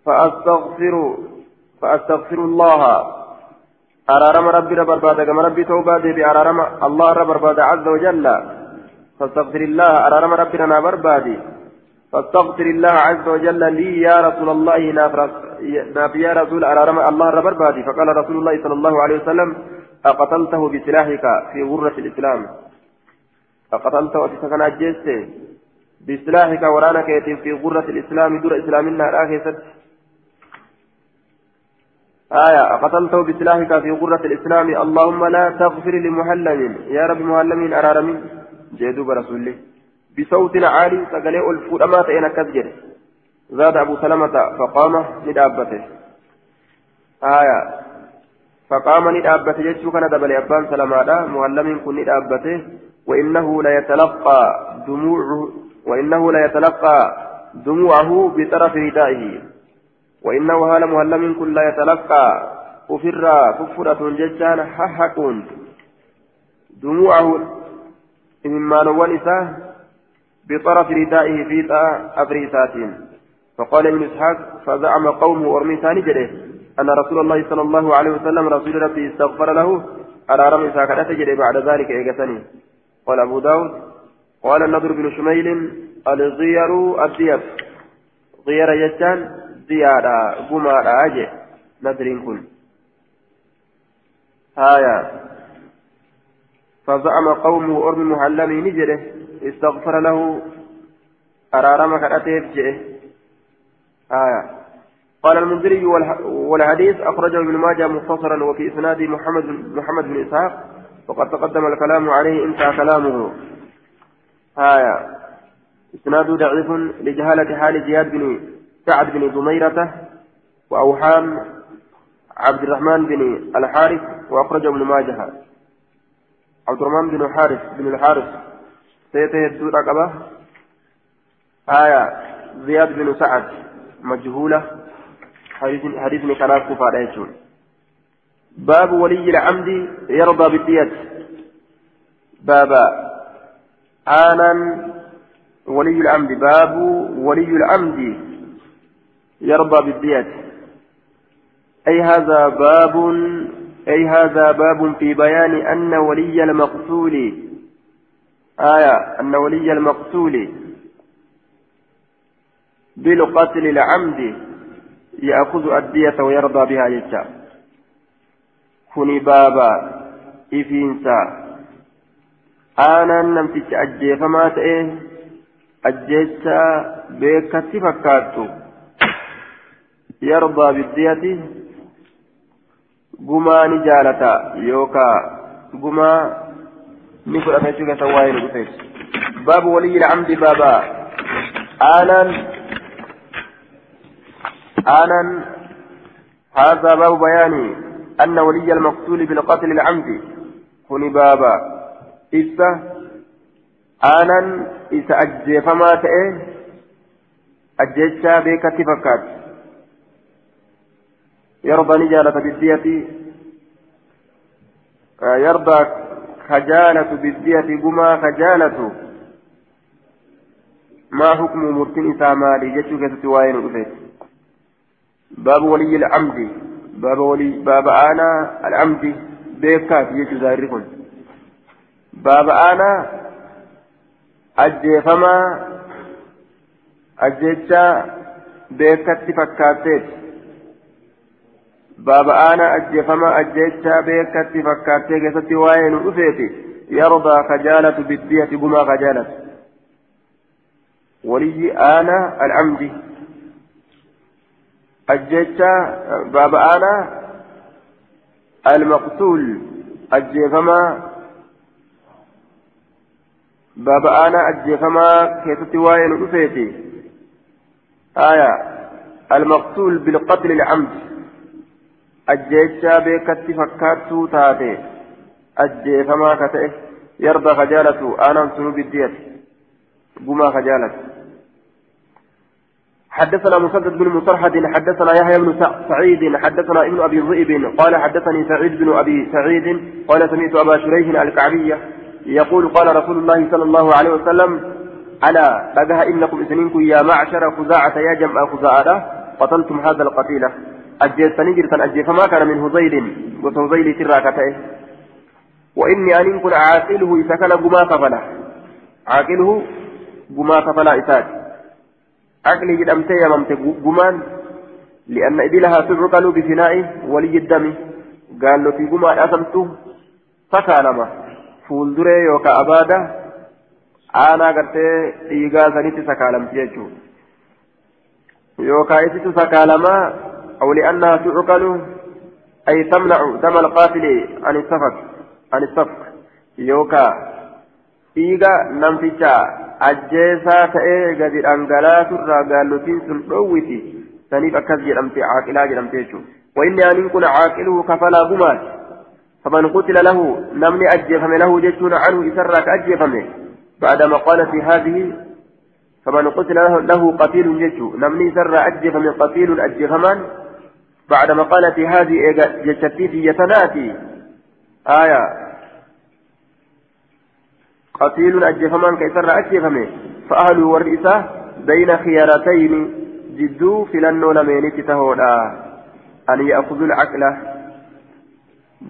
فأستغفر فأستغفر الله. أرارم ربي ربرباد كما ربي توبة بأرارم الله ربرباد عز وجل. فاستغفر الله. أرارم ربي لنا بربادي فاستغفر الله عز وجل لي يا رسول الله. ناف يا رسول. أرارم الله رب البادي فقال رسول الله صلى الله عليه وسلم أقتلته بسلاحك في غرة الإسلام. أقتلته أتسكن أجيسته بسلاحك ورانا كيتم في غرة الإسلام. دور إسلامنا الآخر آية قتلته بسلاحك في غرة الإسلام. اللهم لا تغفر لمحلم يا رب محلم أرارم رسول الله. بصوت عالي سقلي ألفود أما تأين كذجر. زاد أبو سلمة فقام ندابته آية فقام ندابته جيتشو كان دبل أبان سلمة محلم كن ندابته وإنه ليتلقى دموعه وإنه ليتلقى دموعه بطرف ردائه. وإنه هال مهلم كل لا يتلقى. أفرا كفرة ججان ححكون دموعه إمما نوان إساه بطرف ردائه في أبريسات فقال ابن إسحاق فزعم قومه أرمي ثاني جده أن رسول الله صلى الله عليه وسلم رسول ربي استغفر له على رمي ساكنة جده بعد ذلك إيقتني. قال أبو داود قال النضر بن شميل الغير الديب. غير يجان زيادة قمارة أجي نذرين كن آية فزعم قومه أرمي محلمي نجره استغفر له أرارم كأتيف جئه آية قال المنذري والحديث أخرجه ابن ماجه مختصرا وفي إسناد محمد محمد بن إسحاق وقد تقدم الكلام عليه انتهى كلامه آية إسناد ضعيف لجهالة حال زياد بن سعد بن ضميرة وأوحام عبد الرحمن بن الحارث وأخرج ابن ماجه. عبد الرحمن بن الحارث بن الحارث. سيته رقبة آية زياد بن سعد. مجهولة. حديث كان كفار باب ولي العمد يرضى بالدية. بابا آنا ولي العمد. باب ولي العمد يرضى بالدية أي هذا باب أي هذا باب في بيان أن ولي المقتول. آية أن ولي المقتول. بالقتل العمد يأخذ الدية ويرضى بها يجا. كوني بابا إفينسا. أنا نمتش أجي فما تأيه. أجيتشا بكتي فكاتو. يرضى بالدية قما نجالة يوكا قما نفر أمشيك سواين بفيت باب ولي العمد بابا آنا آنا هذا باب بيان أن ولي المقتول بالقتل العمد كن بابا إسا آنا إسا أجي فما تأه أجيتشا بيكتي فكات يرضى نجالة بالدية. يرضى خجالة بالدية قما خجالة. ما حكم مرتين إسامالي جتشو كتت وين أفيت باب ولي العمد. باب ولي باب أنا العمد. بيكات يجو زاركن باب أنا أجيفما. أجيتشا بيكات فكاتيت. بابا أنا أجفما أجيتشا بيكتي فكاتي كيستي وين رفيتي يرضى خجالة بالدية بما خجالة ولي أنا العمدي أجيتشا بابا أنا المقتول أجفما بابا أنا أجفما كيستي وين رفيتي آية المقتول بالقتل العمد ajjeechaa beekatti fakkaattuu taate. Ajjeefamaa ka ta'e yarda kajaalatu aanaan sunu biddiyati. Gumaa kajaalatu. حدثنا مسدد بن مصرحد حدثنا يحيى بن سعيد حدثنا ابن ابي ذئب قال حدثني سعيد بن ابي سعيد قال سمعت ابا شريح الكعبيه يقول قال رسول الله صلى الله عليه وسلم الا لقها انكم اثنينكم يا معشر خزاعه يا جمع خزاعه قتلتم هذا القتيله أجيسني جرتن أجيفما كان من هزيل وهزيل تراكته وإني أن كن عاقله إذا كان قما كفلا عاقله قما كفلا إساد عقلي جدمت يممت قمان لأن إبلها تعقل بفناء ولي الدم قال له في قمان أسمت فكالما فولدري يوكا أنا قلت إيقا سنتي سكالمت يجو يوكا إتت سكالما أو لأنها تعقل أي تمنع دم القاتل عن السفك عن السفك. يوكا إيقا نمتشا ta'ee gadi dhangalaasurraa gaallotiin sun dhoowwiti saniif akkas jedhamte caaqilaa jedhamte jechuudha وإني أن كن عاقله كفلا قمات فمن قتل له نمني أجفم له جتون عنه إسرك أجفمه بعدما قال في هذه فمن قتل له, قتيل جتو نمني سر أجفم قتيل أجفمان بعدما قال في هذه جتتي في يتناتي. آية. قتيل أجفمان كيسر أجفمه فأهله والرئيسة بين خيارتين. جدو فلنو لمين تتهودا أن يأخذوا العقل.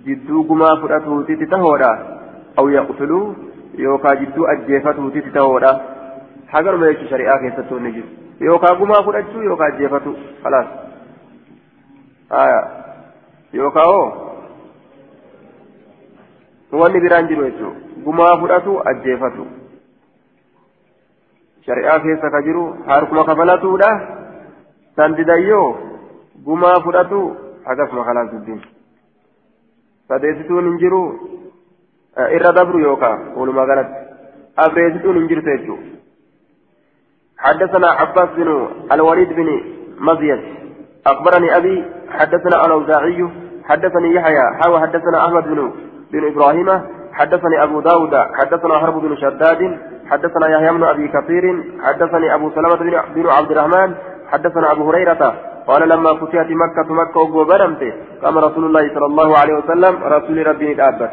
جدو كما فرأته تتهودا أو يقتلوا. يوكا جدو أجفته تتهودا حقر ما يشي شريعة كيستو نجد. يوكا كما فرأته يوكا أجفته خلاص. آية يوكا هو wanni biraan jiru jechuudha gumaa fudhatu ajjeefatu shari'aa keessa ka jiru harkuma kafalatuudha san didayyoo gumaa fudhatu hagasuma kalaas dubbiin sadeessituun hin jiru irra dabru yookaan walumaa galatti abreessituun hin jirtu jechuudha حدثنا عباس بن الوليد بن مزيد أخبرني أبي حدثنا الأوزاعي حدثني يحيى حاوى حدثنا أحمد بن بن إبراهيم حدثني أبو داود حدثنا حرب بن شداد حدثنا يحيى بن أبي كثير حدثني أبو سلمة بن عبد الرحمن حدثنا أبو هريرة قال لما فتحت مكة مكة وبرمت قام رسول الله صلى الله عليه وسلم رسول ربي الأبت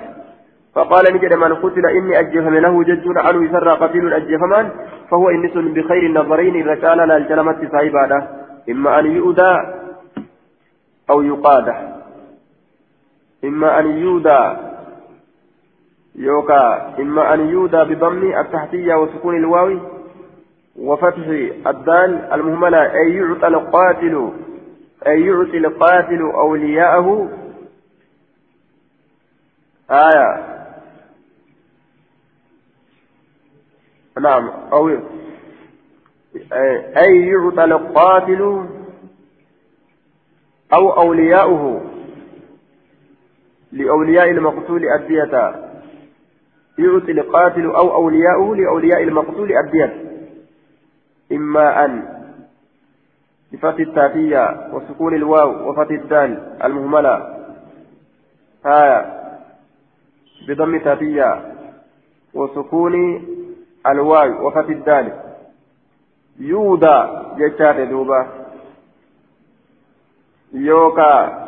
فقال نجد من قتل إني أجفم له جج عنه يسرى قتيل أجفمان فهو إنس بخير النظرين رجال لا الجلمة صاحباده إما أن يؤدى أو يقاد إما أن يؤدى يوكا. إما أن يودى بضم التحتية وسكون الواو وفتح الدال. المهملة أي يعطى القاتل أي يعطي القاتل أولياءه. آية. نعم. أو أي يعطى القاتل أو أولياؤه لأولياء المقتول الدية يعطي القاتل أو أولياؤه لأولياء المقتول الدية إما أن بفتح التاتية وسكون الواو وفتح الدال المهملة. هايا بضم التاتية وسكون الواو وفتح الدال. يودا جتات دوبا يوكا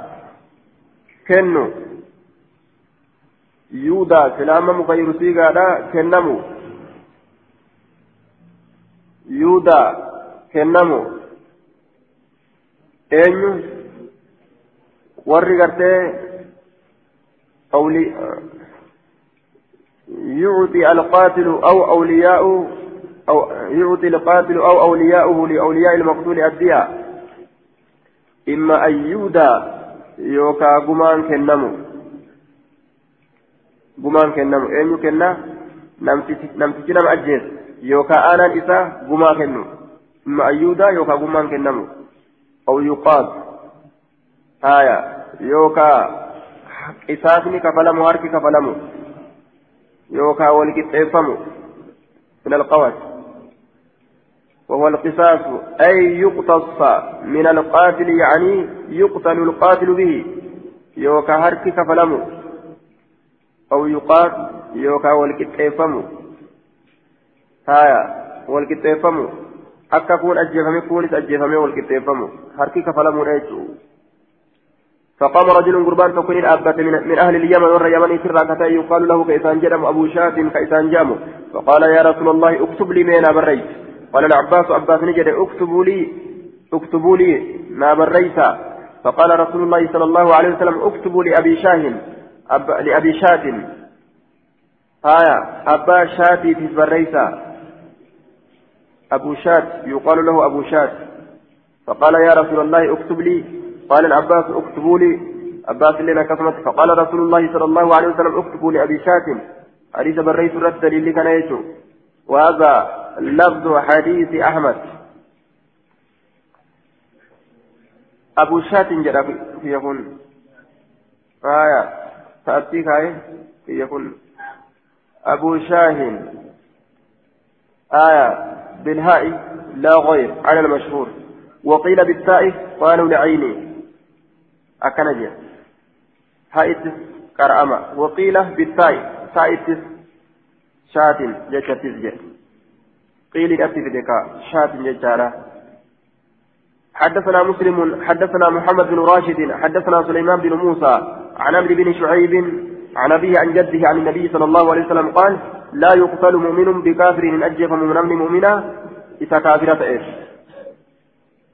كنو silaama mukayyiru siigaadha kennamu yuudaa kennamu eenyu warri gartee أولي يعطي القاتل أو أولياؤه أو يعطي القاتل أو أولياؤه لأولياء المقتول الدية إما أن يودى يوكا قمان كنمو gumaan kennamu eenyu kenna namtichi nama ajjees yookaan aanaan isaa gumaa kennu imma ayyuudaa yookaan gumaan kennamu aw yuqaad haya yookaan qisaasni kafalamu harki kafalamu yookaan wal qixxeeffamu min alqawat وهو القصاص أي يقتص من القاتل يعني يقتل القاتل به يوكا هركي كفلمو أو يقال يوكا والكتيفمو. هايا والكتيفمو. akka kun ajjeefame kunis ajjeefame wal qixxeeffamu harki kafalamu dha فقام رجل قربان تكون أبت من, من أهل اليمن ور سرا كتا يقال له كإسان جرم أبو شاة كإسان جامو. فقال يا رسول الله اكتب لي مين بريت. قال العباس عباس نجد اكتبوا لي اكتبوا لي ما بريت. فقال رسول الله صلى الله عليه وسلم اكتبوا لأبي شاهن أب... لأبي شات آية أبا شاتي في بريسا أبو شات يقال له أبو شات فقال يا رسول الله اكتب لي. قال العباس اكتبوا لي. عباس لنا كسمت فقال رسول الله صلى الله عليه وسلم اكتبوا لأبي شات حديث بريت الرد اللي كان وهذا لفظ حديث أحمد. أبو شات جرى في يكون آية. تأتيك آية في يكون أبو شاهن آية. بالهاء لا غير على المشهور. وقيل بالتاء قالوا لعيني. أكنجي هاء كرأمة وقيل بالتاء. تاء شات جتتزج قيل أتفدك شات جتارة حدثنا مسلم حدثنا محمد بن راشد حدثنا سليمان بن موسى عن عمرو بن شعيب عن أبيه عن جده عن النبي صلى الله عليه وسلم قال لا يقتل مؤمن بكافر من أجف من نمن مؤمنا إذا كافرة إيش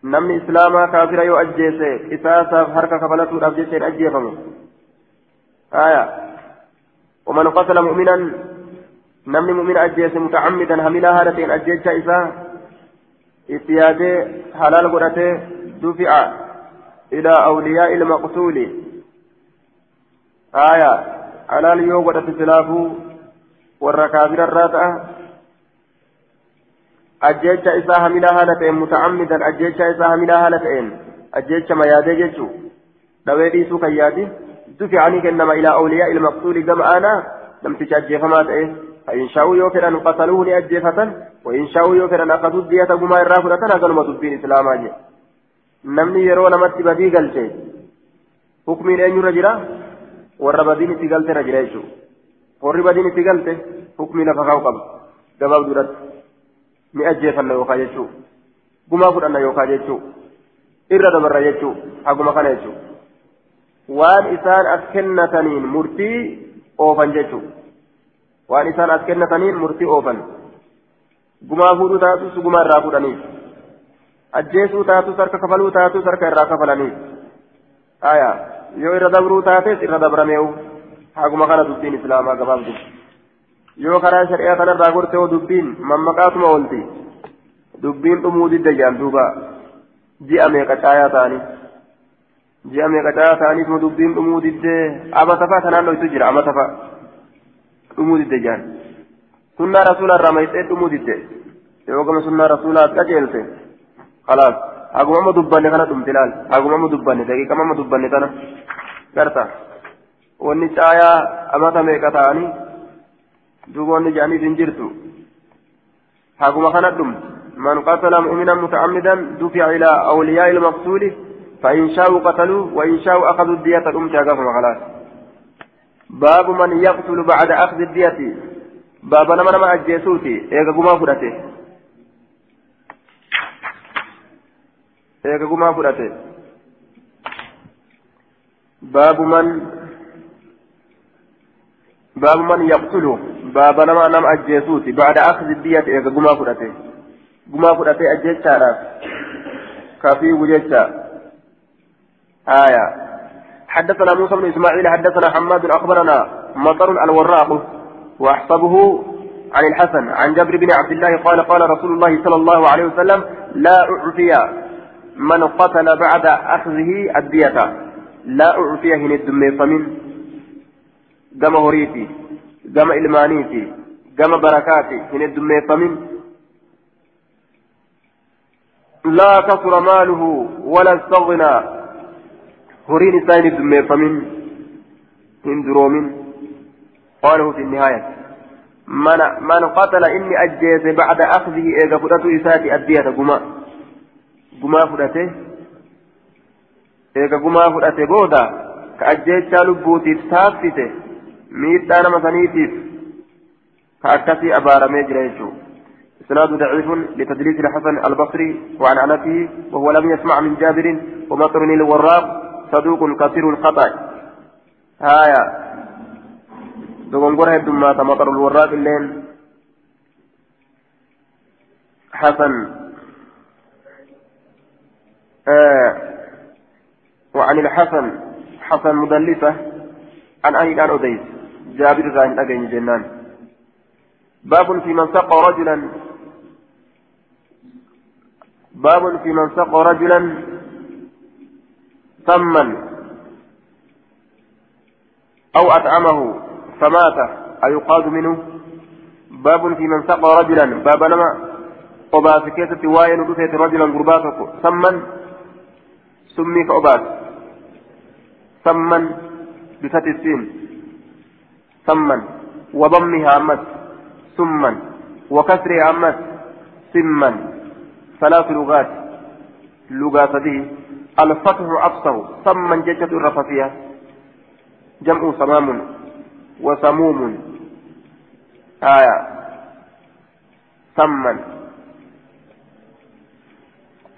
نمن إسلاما كافرة يؤجيس إذا ساف حركة كفلته الأبجيس أجيفه آية. ومن قتل مؤمنا نمن مؤمن أجيس متعمدا هملا هالتين أجيس إذا اتياده حلال قرأته دفع إلى أولياء المقتول آية حلال يو قرأت سلافو warra kaafirarraa ta'a ajjecha isaa hamilaa haala ta'een mutacammidan ajjecha isaa hamilaa haala ta'een ajjecha mayaadee jechuu dhawee dhiisuu kan yaadi duficanii kennama ilaa awliyaa ilmaqsuuli gama aanaa namticha ajjeefamaa ta'e فإن شاءوا يوكرا قتلوه لأجيفة وإن شاءوا يوكرا أخذوا الدية بما يرافل أتنا قالوا دبين إسلاما جي نمني يرون مت بدي قلتي حكمين أن يرجلا والربدين تقلت رجلا يشو galte hukmii lafa kaa'u qaba gabaaf duratti ni ajjeefanna yookaan jechuu gumaa fudhanna yookaan jechuu irra dabarra jechuu haguma kana jechuu waan isaan as waan isaan as kennataniin murtii oofan gumaa fuudhuu taatus gumaa irraa fuudhaniif ajjeesuu taatus harka kafaluu taatus harka irraa kafalaniif aya yoo irra dabruu taates irra dabrameewu haguma kana dubbiin islaamaa gabaabdu yoo karaa shari'aa kanarraa gorte hoo dubbiin mammaqaatuma oolti dubbiin dhumuu didda jaan duuba ji'a meeqa caayaa ta'anii ji'a meeqa caayaa ta'aniituma dubbiin dhumuu diddee amata fa'a kanaan dhoytu jira amata fa'a dhumuu didde jaan sunnaa rasuulaa irraa maysee dhumuu didde yoo gama sunnaa rasuulaa qajeelte khalaas haguma amma dubbanne kana dhumti laal haguma amma dubbanne daqiiqama amma dubbanne tana garta wanni caayaa amata meeqa ta'anii duuba wanni jedhaniif hin jirtu haguma kana dhumti من قتل مؤمنا متعمدا دفع إلى أولياء المقتول فإن شاءوا قتلوه وإن شاءوا أخذوا الدية الأم تاقفهم خلاص باب من يقتل بعد أخذ الدية. باب نما نما أجيسوتي. إيقا قما فرته إيقا قما فرته باب من باب من يقتله باب نما نما أجيسوتي. بعد أخذ الدية إيقا قما فرته قما فرته أجيسارات كافي وجيسا آية. حدثنا موسى بن إسماعيل حدثنا حماد أخبرنا مطر الوراق واحسبه عن الحسن عن جابر بن عبد الله قال قال رسول الله صلى الله عليه وسلم لا أعفي من قتل بعد أخذه الدية. لا أعفي هن الدم فمن قام هريتي قام المانيتي قام بركاتي هن الدم فمن. لا كثر ماله ولا استغنى. هورين إساني دميفمين هندرومين قاله في النهاية من من قتل إني أجيز بعد أخذه إيغا فرأتو إساتي أدية قما قما فرأته إيغا قما فرأته بودا كأجيز شالبوتي تافته ميتانا مسانيتيف كأكسي أبار ميجريشو إسناد ضعيف لتدليس الحسن البصري وعن عنته وهو لم يسمع من جابر ومطر الوراق صدوق كثير الخطأ. هايا دغنغور هدوم ما مطر الوراق اللين. حسن. آه. وعن الحسن. حسن مدلسة. عن أهل عن أديس. جابر غان أجن جنان. باب في من سقى رجلا. باب في من سقى رجلا. سما أو أطعمه فمات أيقاد منه؟ باب في من سقى رجلا. باب نما. وباس كيسة واين ودفت رجلا قرباتك سما سمي فأباس سما بفتح السين. سما وضمها أمس. سما وكسرها أمس. سما ثلاث لغات. لغات به الفتح أفصه سما ججة الرفافية. جمع سمام وسموم. آية. سما.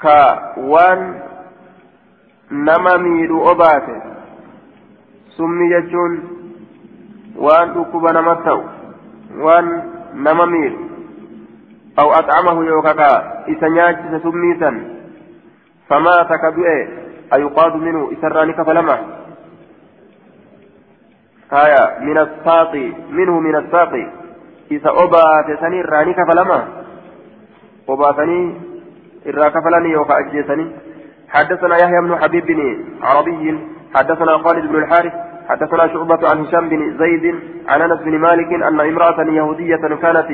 كوان نما ميدو أباته سمي ججون وان تكب نمتو وان نما ميدو أو أطعمه يوكاكا. إسنياج سميسا. فمات كدؤه أيقاد منه إسراني كفلمه آية من الساق منه من الساق. إذا أبات سني راني كفلما أباتني إرا كفلني يوكا حدثنا يحيى بن حبيب بن عربي حدثنا خالد بن الحارث حدثنا شعبة عن هشام بن زيد عن أنس بن مالك أن امرأة يهودية كانت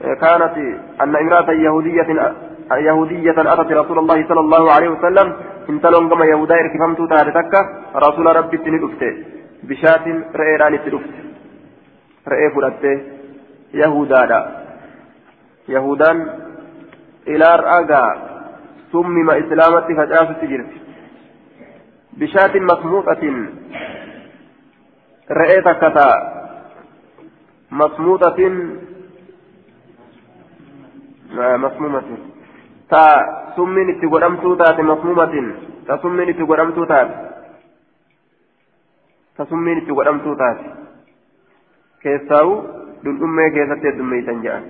كانت أن امرأة يهودية يهودية أتت رسول الله صلى الله عليه وسلم. انتلون كما يهودا إركفمت تارتك رسول ربي تندفت بشاة رئيران تدفت رئي فرأت يهودا يهودان إلى رأى ثم إسلامة فجأة تجرت. بشاة مسموطة. رئيتك مسموطة. مسمومة. تا سمين masmuumatin ta summiin itti godhamtuu taate ta summiin itti godhamtuu taate keessaa'u dhundhummee keessatti heddummeeysan jedhan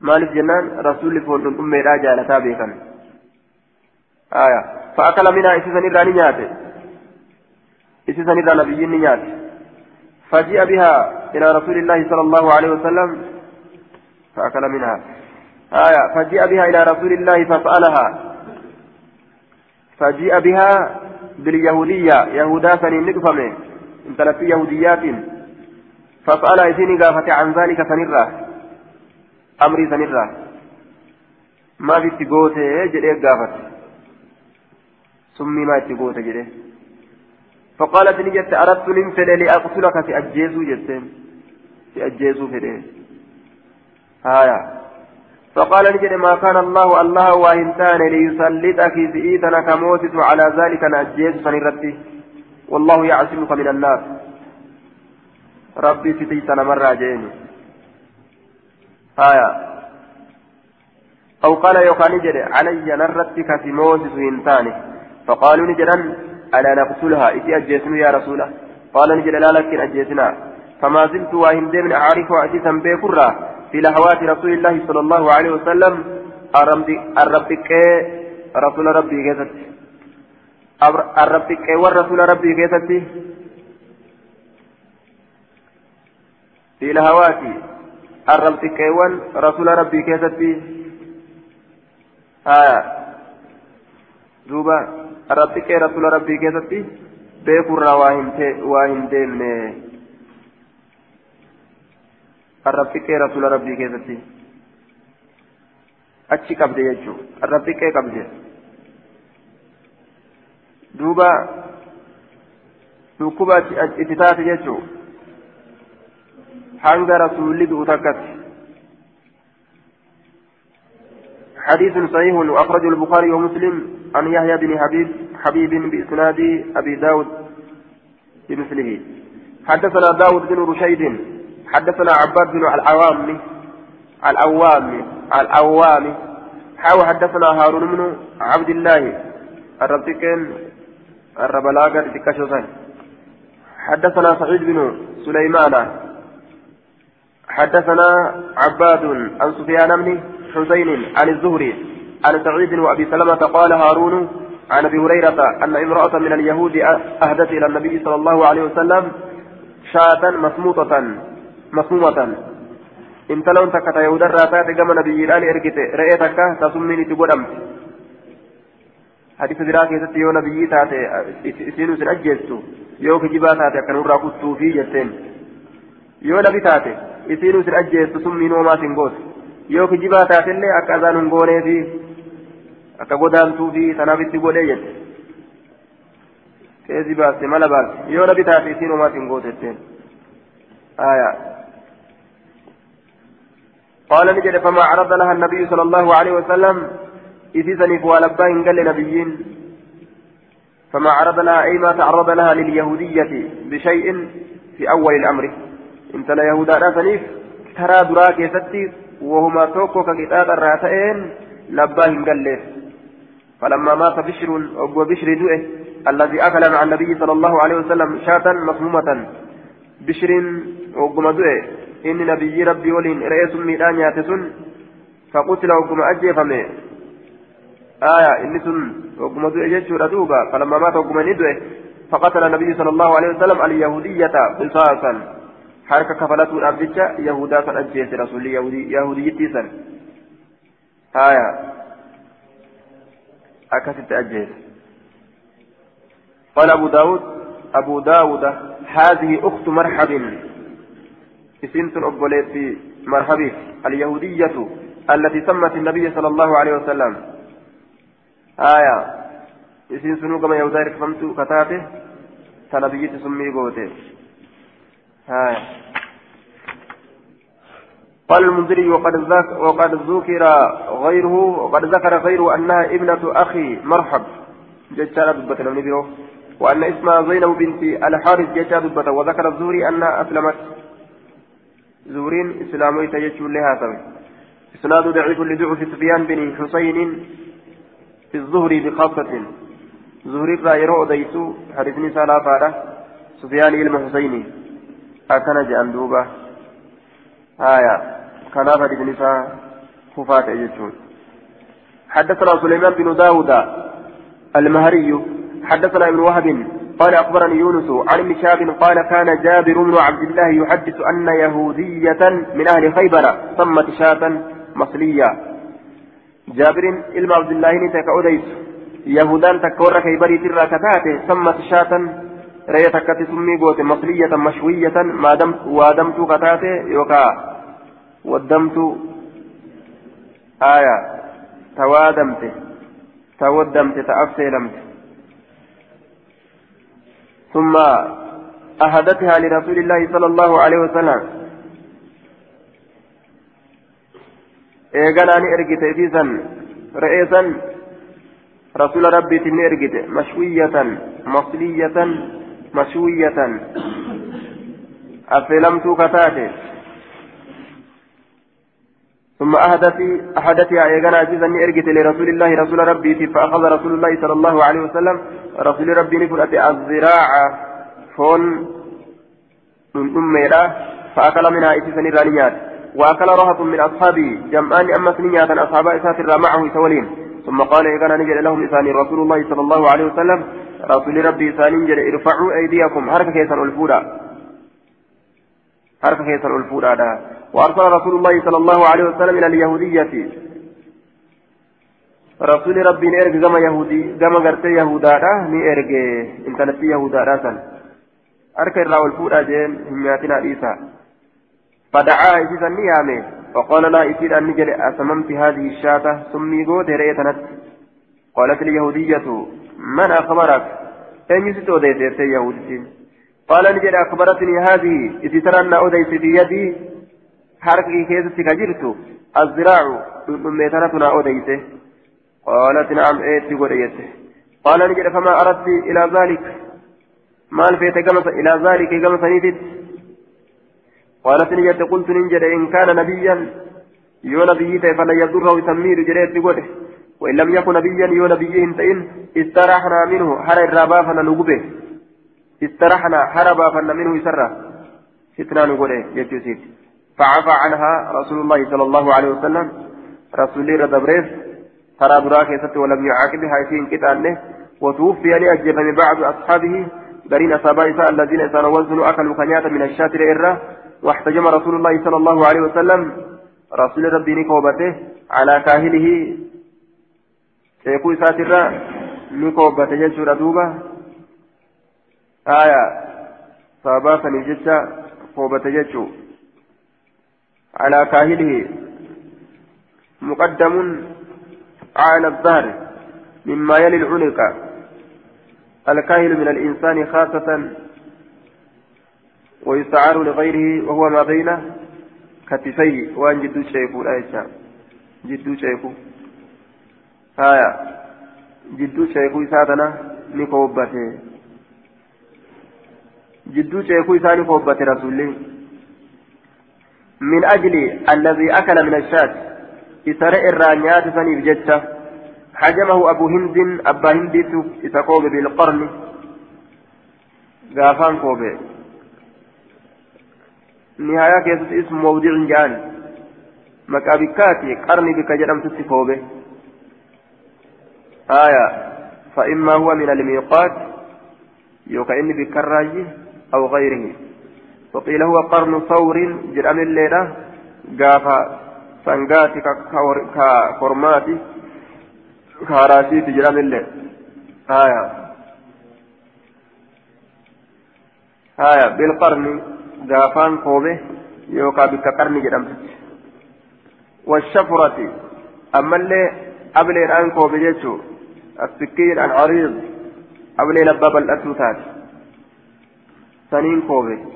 maaliif jennaan rasuulli foon dhundhummeedhaa jaalataa beekan aya fa'akala minaa isisan irraa ni nyaate isisan irraa nabiyyiin ni nyaate فجيء بها إلى رسول الله صلى الله عليه وسلم فأكل منها آية فجيء بها إلى رسول الله فسألها. فجيء بها باليهودية يهودا سنين نقفمه انت في يهوديات. فسأل إذن قافت عن ذلك سنرة أمري سنرة. ما في تقوته؟ جريء قافت سمي ما تقوته جريء فقالت نجت أردت ننفل لأقتلك تأجيزوا جتين تأجيزوا فيه آية. فقال نجد ما كان الله الله واهنتان ليسلطك سئيتنا كموتت على ذلك نأجيز فنرتي والله يعصمك من الناس ربي ستيتنا مرة جيني آية. أو قال يوكا نجد علي نرتك في موتت هنتاني فقالوا نجدا ألا نقتلها؟ إتي أجيسن يا رسوله قال نجد لا لكن أجيسنا فما زلت واهن أعرف أتيسا بكرة في لهوات رسول الله صلى الله عليه وسلم الربك رسول ربي كيست الربك والرسول ربي كيست في لهوات الربك والرسول ربي كيست آه دوبا الربك رسول ربي كيست بيكر واهن ديمنه rasuula rabbii keessatti achi qabde jechuun arrabxiqqee qabde duuba dhukkuba itti taate jechuun hanga rasuulli du'u takkatti حديث صحيح وأخرجه البخاري ومسلم عن يحيى بن حبيب حبيب بإسناد أبي داود بمثله حدثنا داود بن رشيد حدثنا عباد بن العوام العوام العوام حاو حدثنا هارون بن عبد الله الربتكين الربلاغة تكشفان حدثنا سعيد بن سليمان. حدثنا عباد عن سفيان بن حسين عن الزهري عن سعيد وابي سلمة قال هارون عن أبي هريرة أن امرأة من اليهود أهدت إلى النبي صلى الله عليه وسلم شاة مسموطة. مسمومة انتلون تكتا يهودا راتات كما نبيان اركت رأي تكا تسمين تقدم حديث دراك يتت يو نبي تاتي. إسينو سن أجيستو. يو كجبا تاتي. أكن ورا كتو في جتين. يو نبي تاتي. إسينو سن أجيستو. سمي نوما سنغوت يو كجبا تاتي اللي أكا أذان غوني في. أكا غدانتو في. تنافيتي غوني جت. كيزي باسي. مالا باسي. يو نبي تاتي. إسينو ما سنغوت جتين. آية. قال نجد فما عرض لها النبي صلى الله عليه وسلم. إذن ولبا إن قال نبيين فما عرض لها أي ما تعرض لها لليهودية بشيء في أول الأمر. إنت لا يهودا راسنيف ترى دراك يستي وهما توكو ككتاب الراتين لبا إن قال فلما مات بشر أبو بشر دوئه الذي أكل مع النبي صلى الله عليه وسلم شاة مصمومة. بشر أبو دوئه. إن نبي ربي ولين رئيس ميدان ياتسون فقتل أبو أجيفمه آية إني سن وقم دوئ جيتشورا دوبا فلما مات وقم ندوئ فقتل النبي صلى الله عليه وسلم اليهودية قصاصا حركة كفلته الأبجة يهودا أجيس رسول يهودي يهودي سن آية أكست أجيس قال أبو داود أبو داود هذه أخت مرحب اسمت أبوليت مرحبي اليهودية التي سمت النبي صلى الله عليه وسلم آية إسين سنو كما يوزا ركفمت كتاته تنبيت سمي قوته آية قال المنذري وقد وقد ذكر غيره وقد ذكر غيره أنها ابنة أخي مرحب جتشارة دبة نبيه وأن اسمها زينب بنت الحارث جتشارة دبة وذكر الزهري أنها أسلمت زورين إسلامي تجتشو لها سوي إسناد ضعيف لضعف سفيان بن حسين في الظهر بخاصة. ظهر را يرو ديسو حديثني سالا فارا سفيان المحسيني أكن جأن دوبا آية. كان حديثني سا كفات أجتون حدثنا سليمان بن داود المهري. حدثنا ابن وهب قال أخبرني يونس عن ابن قال كان جابر بن عبد الله يحدث أن يهودية من أهل خيبر سمت شاة مصلية. جابر إلما عبد الله نتاك أوديس يهودان تكور كيبري ترى كتاتي سمت شاة. رأي تكت سمي قوت مصلية مشوية. ما دمت وادمت كتاتي يوكا. ودمت آية. توادمت. تودمت تأفسلمت. ثم أهدتها لرسول الله صلى الله عليه وسلم ergite isiisan re'eesan rasuula rabbiitiin ni ergite mashwiyyatan masliyatan mashwiyyatan affeelamtuu kataate ثم أهدت أحدثها إيغانا عزيزا نئرجت لرسول الله رسول ربي فأخذ رسول الله صلى الله عليه وسلم. رسول ربي نفرت الزراع. فون من أميرا فأكل منها إتسا نرانيات وأكل رهط من أصحابه جمعان أما سنية أصحاب إساتر معه سولين. ثم قال إذا نجد لهم إساني رسول الله صلى الله عليه وسلم. رسول ربي إساني جل ارفعوا أيديكم. حركة كيسا الفورا. حركة كيسا الفورا وأرسل رسول الله صلى الله عليه وسلم إلى اليهودية. رسول ربي نيرج جما يهودي جما غرتي يهودا ني إرج إنتنت يهودا سن. أركي راول فورا جين همياتنا إيسا فدعا إذا نيامه وقال لا إذا أن نجد أسممت هذه الشاة سمي قوت ريتنت قالت اليهودية من أخبرك؟ أين يسيت أوديت يهودين قال نجد أخبرتني هذه إذا ترى أن أوديت في يدي حركي كيست كجرت الزراع ميتنتنا أوديت قالت نعم إيت قريته قال نجد فما أردت إلى ذلك ما الفيت إلى ذلك كما سنيتت قالت نجت قلت ننجد إن كان نبيا يو نبي فلا يضره يسميه جريت بقوله وإن لم يكن نبيا يو نبي تئن استرحنا منه هر الرابا فنلقبه استرحنا هربا فن منه يسرى فتنا نقوله يجوسيت فعفى عنها رسول الله صلى الله عليه وسلم. رسول الله ردبريس ترى براك ولم يعاقبها يسين كتانه وتوفي لأجل من بعض أصحابه برين أصحابه الذين سنوزنوا أكلوا خنيات من الشاتر إرة. واحتجم رسول الله صلى الله عليه وسلم رسول ربي نكوبته على كاهله. سيكون ساترا نكوبة جيشورا دوبا آية فباسني جيشا كوبة جيشو على كاهله مقدم على الظهر مما يلي العنق. الكاهل من الإنسان خاصة ويستعار لغيره وهو ما بين كتفيه وأن جدو شيخو الآية جدو شيخو. آية. جدو شيخو ساتنا نكوبته. جدو شيخو ساتنا نكوبته رسول من أجل الذي أكل من الشاة إسراء الرانيات سنيف جتة. حجمه أبو هند أبا هند إتقوب بالقرن. غافان كوبي نهاية كيست اسم موضع جان. مكابكاتي قرن بك جرم تتكوبه آية فإما هو من الميقات يوكا إني بكراجي أو غيره. وقيل هو قرن ثور جرم الليلة. غافا سنغاتي كورماتي كاراسيتي جرم الليل. آية. آية. بالقرن gaafaan koobe yookaan bikka qarni jedhamtutti والشفرة. أما اللي أبلي الآن كوبي جيتشو السكين العريض أبلي لباب الأسوتات سنين كوبي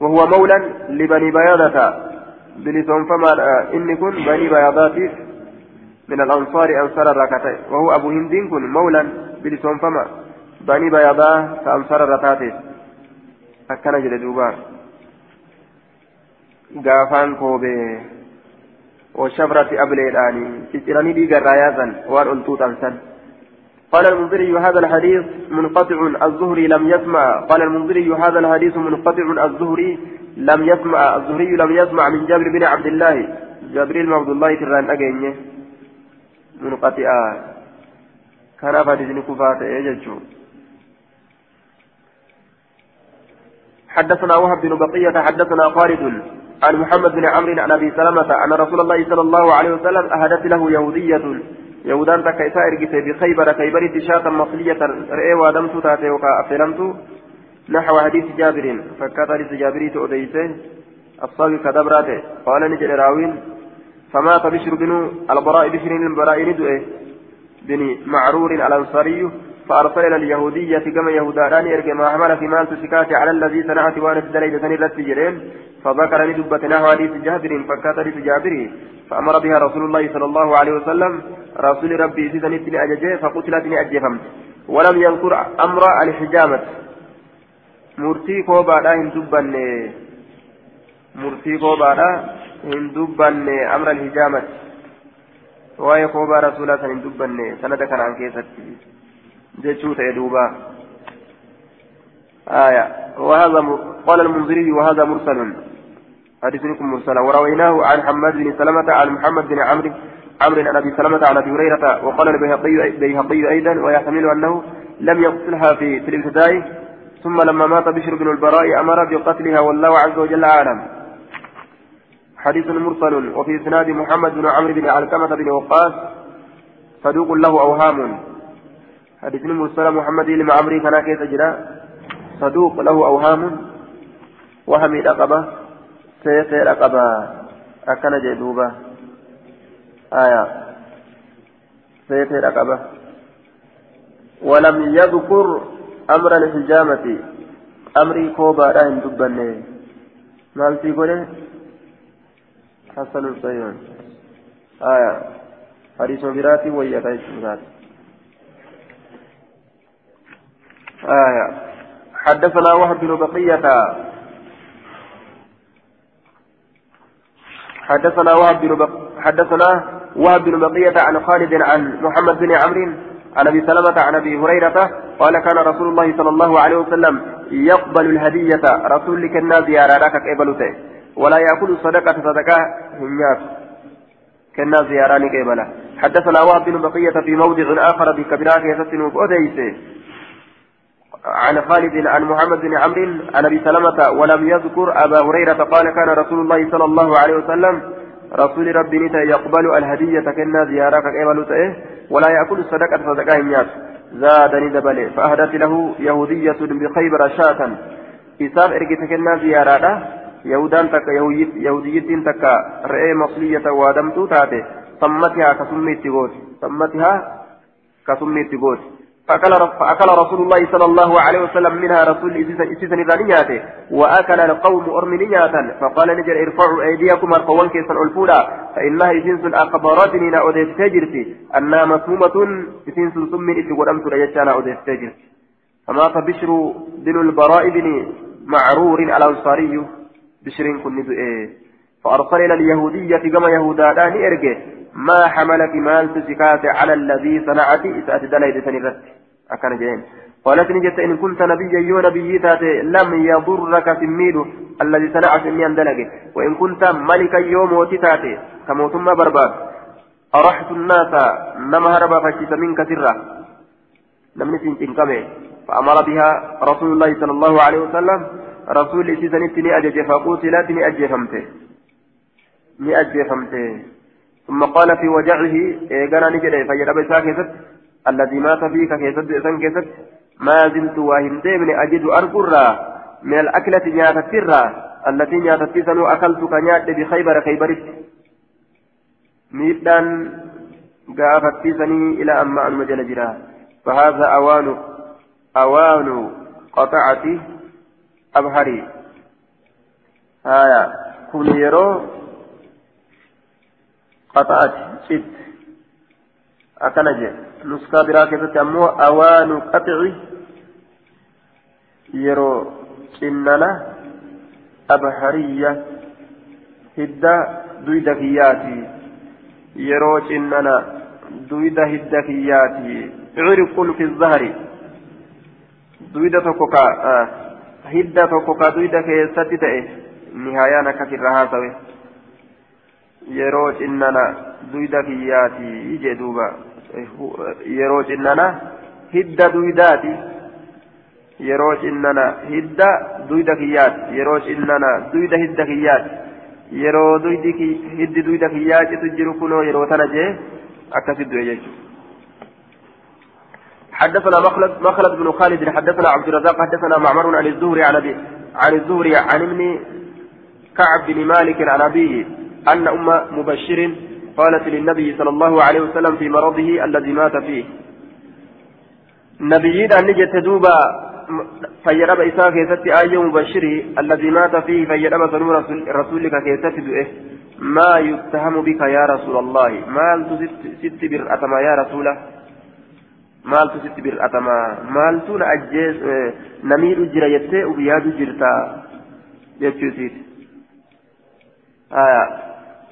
وهو مولى لبني بياضة. بلسون فما إني كن بني بياضات من الأنصار أنصار الركعتين. وهو أبو هندين كن مولى بلسون فما. بني بياضة كأنصار الركعتين. jedhe duuba gaafaan koobee والشفرة أبليداني تجراني دي قرايازا وان أنتوتا سن قال المنذري هذا الحديث منقطع الزهري لم يسمع. قال المنذري هذا الحديث منقطع الزهري لم يسمع. الزهري لم يسمع من جابر بن عبد الله. جابر بن عبد الله تران أجيني. منقطع. كان فاتي كفات يججو حدثنا وهب بن بقية حدثنا خالد عن محمد بن عمرو عن أبي سلمة أن رسول الله صلى الله عليه وسلم أهدت له يهودية. يهودان تكيسا ارجت بخيبر خيبر شاة مصلية رئي ودمت تاتي وكا افلمت نحو حديث جابر فكات حديث جابر تؤديته الصاوي كدبراته قال نجل راوين فمات بشر بن البراء بشر البراء ندؤه بن معرور الأنصاري. فأرسل إلى اليهودية كما يهودان إرجع ما حمل في مال تسكات على الذي صنعت وانت دليل سني رتجرين فذكر ندبة نحو حديث جابر فكات حديث جابر فأمر بها رسول الله صلى الله عليه وسلم. رسول ربي سيدني أججه فقتلت أجفمت ولم يذكر أمر الحجامة. مرتي كوبا لا هندبن. مرتي كوبا لا هندبن أمر الحجامة. وهي كوبا رسول الله هندبن. سند كان عن كيستي جتشو تيدوبا آية. وهذا. قال المنذري وهذا مرسل. حديثكم مرسلا ورويناه عن حماد بن سلمة عن محمد بن عمرو عمرو عن أبي سلمة عن أبي هريرة وقال البيهقي أيضا ويحتمل أنه لم يقتلها في في الابتداء ثم لما مات بشر بن البراء أمر بقتلها والله عز وجل أعلم. حديث مرسل وفي إسناد محمد بن عمرو بن علقمة بن وقاص صدوق له أوهام. حديثني مرسل محمد لما عمري كان كيف صدوق له أوهام. وهمي رقبة سيف رقبة أكن جدوبة آية سيف رقبة ولم يذكر أمر الحجامة أمري كوبا راهن دبني مال في قوله حسن الصيون آية حديث براتي ويا براتي آية حدثنا وهب بن بقية حدثنا وهب بن. حدثنا وهب بن بقية عن خالد عن محمد بن عمرو عن أبي سلمة عن أبي هريرة قال كان رسول الله صلى الله عليه وسلم يقبل الهدية رسول لك الناس زيارة قبلته. ولا يأكل صدقة صدقة هميات كنا زياراني قبله. حدثنا وهب بن بقية في موضع آخر بكبراك يسسن أديسه عن خالد عن محمد بن عمرو عن أبي سلمة ولم يذكر أبا هريرة قال كان رسول الله صلى الله عليه وسلم رسول ربي نتا يقبل الهدية كنا زيارة كيبل ولا يأكل الصدقة صدقة الناس زادني دبلي فأهدت له يهودية بخيبر شاة. إساف إرقتك الناس زيارة يهودان تك يهودية تك رئي مصلية وادمتو تاتي. سمتها كسمي تقول. سمتها كسمي تقول. فأكل, رسول الله صلى الله عليه وسلم منها رسول إسيسن ذانياته وأكل القوم أرمنياتا فقال نجر ارفعوا أيديكم أرقوان كيسا الفولا فإنها إسنس أخبرتني لا أوديت تجرتي أنها مسمومة إسنس ثم إتقول أمس ليجانا أوديت تجرتي فمات بشر بن البراء بن معرور الأنصاري بشر كن إيه. فأرسل إلى اليهودية كما يهودا داني إرجع. ما حملك مال تسكات على الذي صنعت إسأت دليل سنرت أكان جين قالت نجت إن كنت نبيا يو نبي تاتي لم يضرك سميد الذي صنع سميا دلقه. وإن كنت ملكا يوم وتتاتي كموتم برباد. أرحت الناس نما هربا فشيت منك سرا. لم نسين فأمر بها رسول الله صلى الله عليه وسلم. رسول إسيسنتني أجج فقوتلت أجفمته ni ajjeefamte ثم قال في وجعه إيقانا نجد فجد أبسا كيست الذي مات فيك كيست إسان كيست ما زلت واهم ديمن أجد أرقرا. من الأكلة نياتت التي نياتت سنو أكلت كنيات بخيبر خيبرت ميدان قافت سني إلى أما أن مجل جرا. فهذا أوان أوان قطعة أبهري. آية. كن يرو قطعت. شت أكنجة نسكا براكزة أمو أوان قطع يرو إننا أبحرية هدى دويدة كياتي يرو إننا دويدة هدى كياتي عرق في الظهر دويدة توكوكا آه. هدى توكوكا دويدة كيستي تأي نهايانا كثير هذا yeroo cinnana duyda kiyyaati jee duuba. Yeroo cinnana hidda duydaati yeroo cinnana hidda duyda kiyyaati yeroo cinnana duyda hidda kiyyaati yeroo duydi hiddi duyda kiyyaacitu jiru kunoo yeroo tana jee akkasit du'e jechuudha. حدثنا مخلد مخلد بن خالد حدثنا عبد الرزاق حدثنا معمر عن الزهري عن ابي عن الزهري عن ابن كعب بن مالك عن ابيه أن أم مبشر قالت للنبي صلى الله عليه وسلم في مرضه الذي مات فيه. نبيين أن نجت دوبا فيرب إساء كيست آية مبشري الذي مات فيه فيرب سنور رسولك كيست دؤه ما يتهم بك يا رسول الله. مال ست برأتما يا رسوله؟ مال ست برأتما مال تون أجيز نمير جرى يتئ وبياد جرتا. يتشوسيت. آه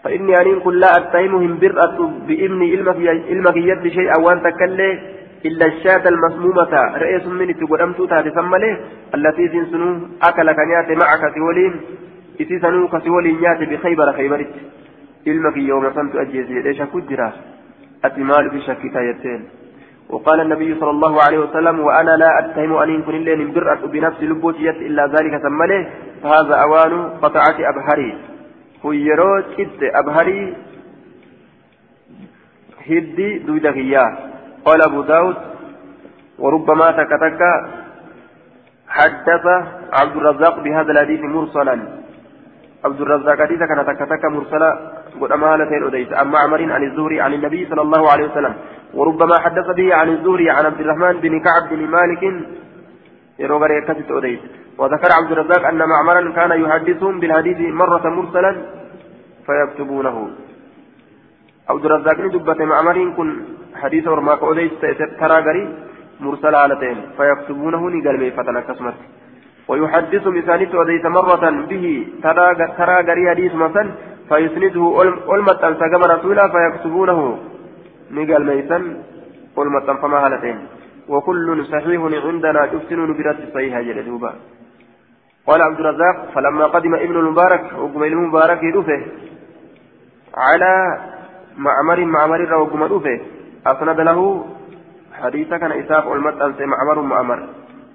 فإني أن كن لا أتهمهم برأة بإبني إلمك يد شيئا وأن تكلي إلا الشاة المسمومة. رئيس من تقدمت تاتي التي سنسنو أكل كنيات معك سولين إتي سنو كسولين ياتي بخيبر خيبرت. إلمك يوم سنت أجيزي ليش كجرا. أتمال في شكك يتين وقال النبي صلى الله عليه وسلم وأنا لا أتهم أن يكون الليل برأة بنفس لبوتيت إلا ذلك سمله فهذا أوان قطعة أبهري kun yeroo citte abharii hiddi duyda kiyyaa قال أبو داود وربما تك تك حدث عبد الرزاق بهذا الحديث مرسلا. عبد الرزاق حديث كان تك تك مرسلا قد أمانة أديس عن معمر عن الزهري عن النبي صلى الله عليه وسلم. وربما حدث به عن الزهري عن عبد الرحمن بن كعب بن مالك. يروغر يكتت أديس وذكر عبد الرزاق أن معمرا كان يحدثهم بالحديث مرة مرسلا. فيكتبونه. عبد الرزاق دبت معمرين كن حديث ورماك أوديس ترى غري مرسل علتين فيكتبونه نقل ميفتنا كسمت. ويحدث مثالث أوديس مرة به ترى غري حديث مثلا فيسنده ألمت أنسى رسولا فيكتبونه. نقل ميسن ألمت فما هالتين وكل صحيح عندنا تفتن برد صحيحة جلدوبا قال عبد الرزاق فلما قدم ابن المبارك وقم المبارك يدفه على معمر معمر وقم يدفه أسند له حديث كان إساف المتأنس معمر معمر.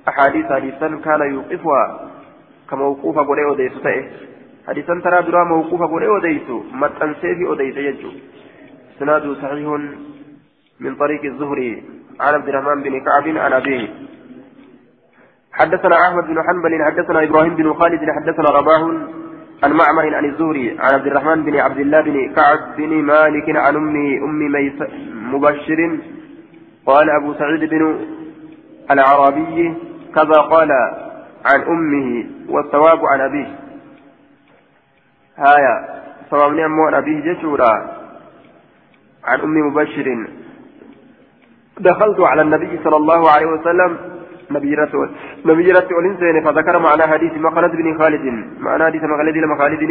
أحاديث حديثا كان يوقفها كموقوف قولي وديس تأه حديثا ترى درا موقوف قولي وديس متأنسي في وديس يجو. سناد صحيح من طريق الزهري. عن عبد الرحمن بن كعب عن أبيه. حدثنا أحمد بن حنبل حدثنا إبراهيم بن خالد حدثنا رباح عن معمر عن الزهري عن عبد الرحمن بن عبد الله بن كعب بن مالك عن أمه أم مبشر قال أبو سعيد بن العربي كذا قال عن أمه والثواب عن أبيه. هايا ثواب نعم عن أبيه جشورا عن أم مبشر. دخلت على النبي صلى الله عليه وسلم نبي نبي رسول إنسان فذكر معنى حديث مخلد بن خالد. معنى حديث مخلد لما خالد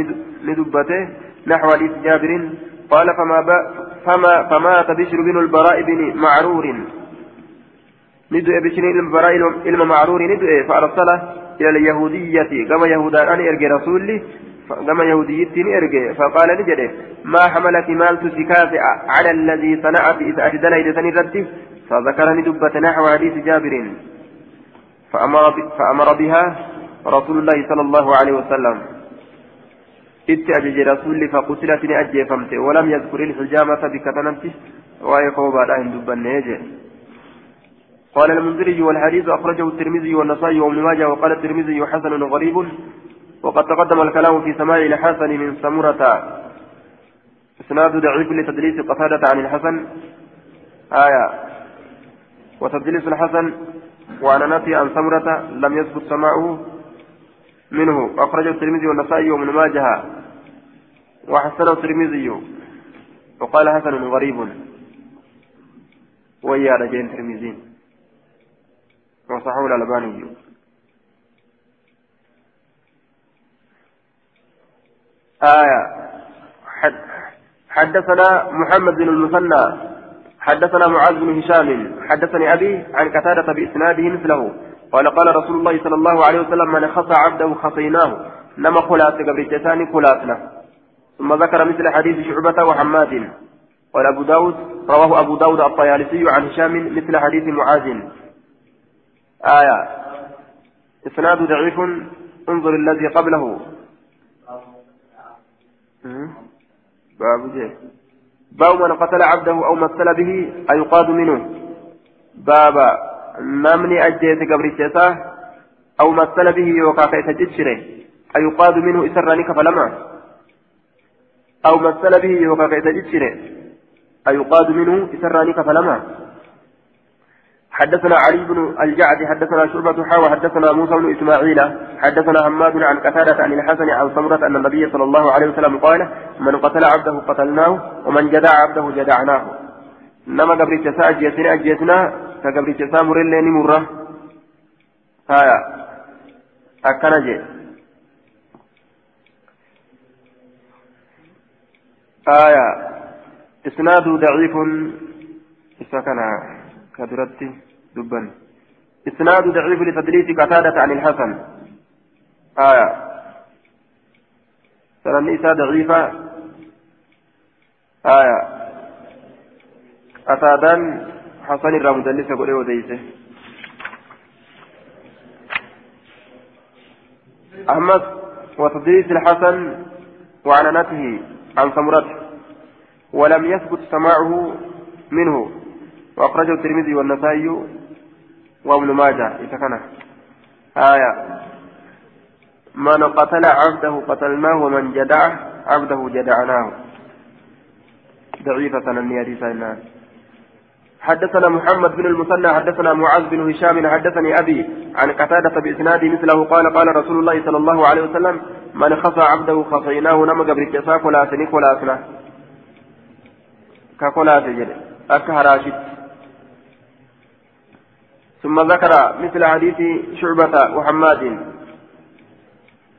ندبته نحو حديث جابر. قال فما فما فما تبشر بن البراء بن معرور. ندعي بشر البراء إلما معرور ندعي فأرسله إلى اليهودية. كما يهودا أن يرجع رسولي كما يهوديتين إرجع. فقال نجده ما حملك مال تسكات على الذي صنعت إذا أجدل إذا فذكرني دبة نحو حديث جابر. فأمر, فأمر بها رسول الله صلى الله عليه وسلم. اتأجج رسول فقتلت أجيفمت ولم يذكر الحجامة بكتنمت ويقوم بعد أن دبا قال المنذري والحديث أخرجه الترمذي والنصائي وابن ماجه وقال الترمذي حسن غريب. وقد تقدم الكلام في سماع الحسن من سمرة. إسناد ضعيف لتدليس قتادة عن الحسن. آية. وتدليس الحسن وعن نفي عن سمرة لم يثبت سماعه منه. أخرجه الترمذي والنسائي وابن ماجه وحسنه الترمذي. وقال حسن غريب. ويا رجين الترمذي. وصححه الألباني. آية. حد حدثنا محمد بن المثنى. حدثنا معاذ بن هشام حدثني أبي عن قتادة بإسناده مثله. قال قال رسول الله صلى الله عليه وسلم من خصى عبده خصيناه. نما خلاص قبل جساني خلاصنا ثم ذكر مثل حديث شعبة وحماد. قال أبو داود رواه أبو داود الطيالسي عن هشام مثل حديث معاذ. آية. إسناد ضعيف. انظر الذي قبله. باب جيه باب من قتل عبده أو مثل به أيقاد منه. بابا نمني أجيت قبر أو مثل به يوكاك يتجشره أيقاد منه إسراني كفلما أو مثل به يوكاك يتجشره أيقاد منه إسراني كفلما حدثنا علي بن الجعد حدثنا شعبة حاوى حدثنا موسى بن إسماعيل حدثنا حماد عن قتادة عن الحسن عن سمرة أن النبي صلى الله عليه وسلم قال من قتل عبده قتلناه ومن جدع عبده جدعناه. نما قبل الجساء أجيسنا أجيسنا كقبل الجساء مرلين مرة. هايا أكنجي آية. إسناد ضعيف. إسكنا. كدرتي. دبا إسناد ضعيف لتدليس قتادة عن الحسن. آية. سنن إسا ضعيفة. آية. أتادان حسن الرا مدلسة قولي وديسه. أحمد وتدليس الحسن وعننته عن ثمرته ولم يثبت سماعه منه. وأخرجه الترمذي والنسائي. وابن ماجه كان. آية. من قتل عبده قتلناه ومن جدعه عبده جدعناه. ضعيفة النية حدثنا محمد بن المثنى حدثنا معاذ بن هشام حدثني أبي عن قتادة بإسناد مثله قال قال رسول الله صلى الله عليه وسلم من خصى عبده خصيناه نمى قبل الجسا كلاسني كلاسنا ككلاس جل أكهراشت ثم ذكر مثل حديث شعبة وحماد.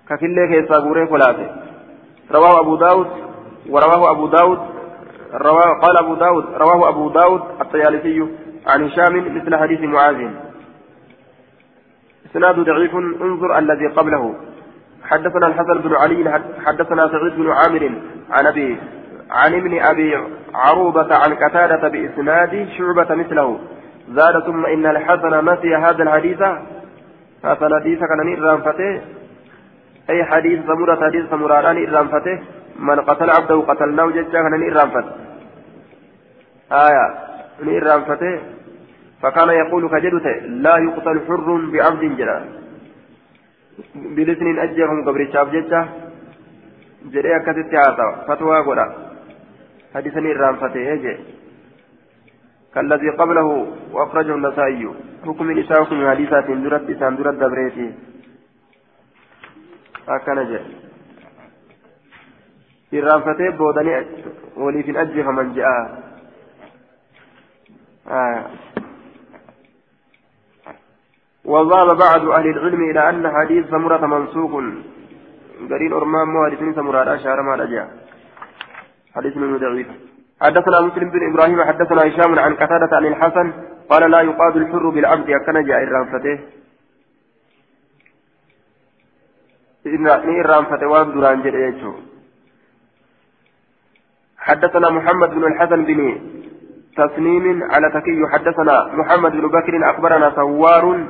ككل كيسا غوري كلاته رواه أبو داود ورواه أبو داود رواه قال أبو داود رواه أبو داود الطيالسي عن هشام مثل حديث معاذ. إسناد ضعيف انظر الذي قبله. حدثنا الحسن بن علي حدثنا سعيد بن عامر عن أبي عن ابن أبي عروبة عن قتادة بإسناد شعبة مثله. زاد ثم إن الحسن نسي هذا الحديث. حسن حديث كان نيران فتاه أي حديث سمرة حديث سمران نيران فتاه من قتل عبده قتلناه ججا كان نيران فتاه آية. نيران فتي فكان يقول كجدت لا يقتل حر بعبد جرا بلسن أجيهم قبر الشاب جتا جري أكثت هذا فتوى قرأ. حديث نيران فتي يجي كالذي قبله وأخرجه النسائي. حكم نساءكم حديثات درت إسان درت دبريتي. هكذا جاء. irraanfatee boodanii waliif hin ajjeefaman je'a وذهب بعض أهل العلم إلى أن حديث سمرة منسوق قرين أرمان مو حديث سمرة أشار ما رجع. حديث من ضعيف حدثنا مسلم بن إبراهيم حدثنا هشام عن قتادة عن الحسن قال لا يقاد الحر بالعبد أكن جاء الرانفته إن الرانفته وان دران جاء حدثنا محمد بن الحسن بن تسنيم على تكي حدثنا محمد بن بكر أخبرنا سوار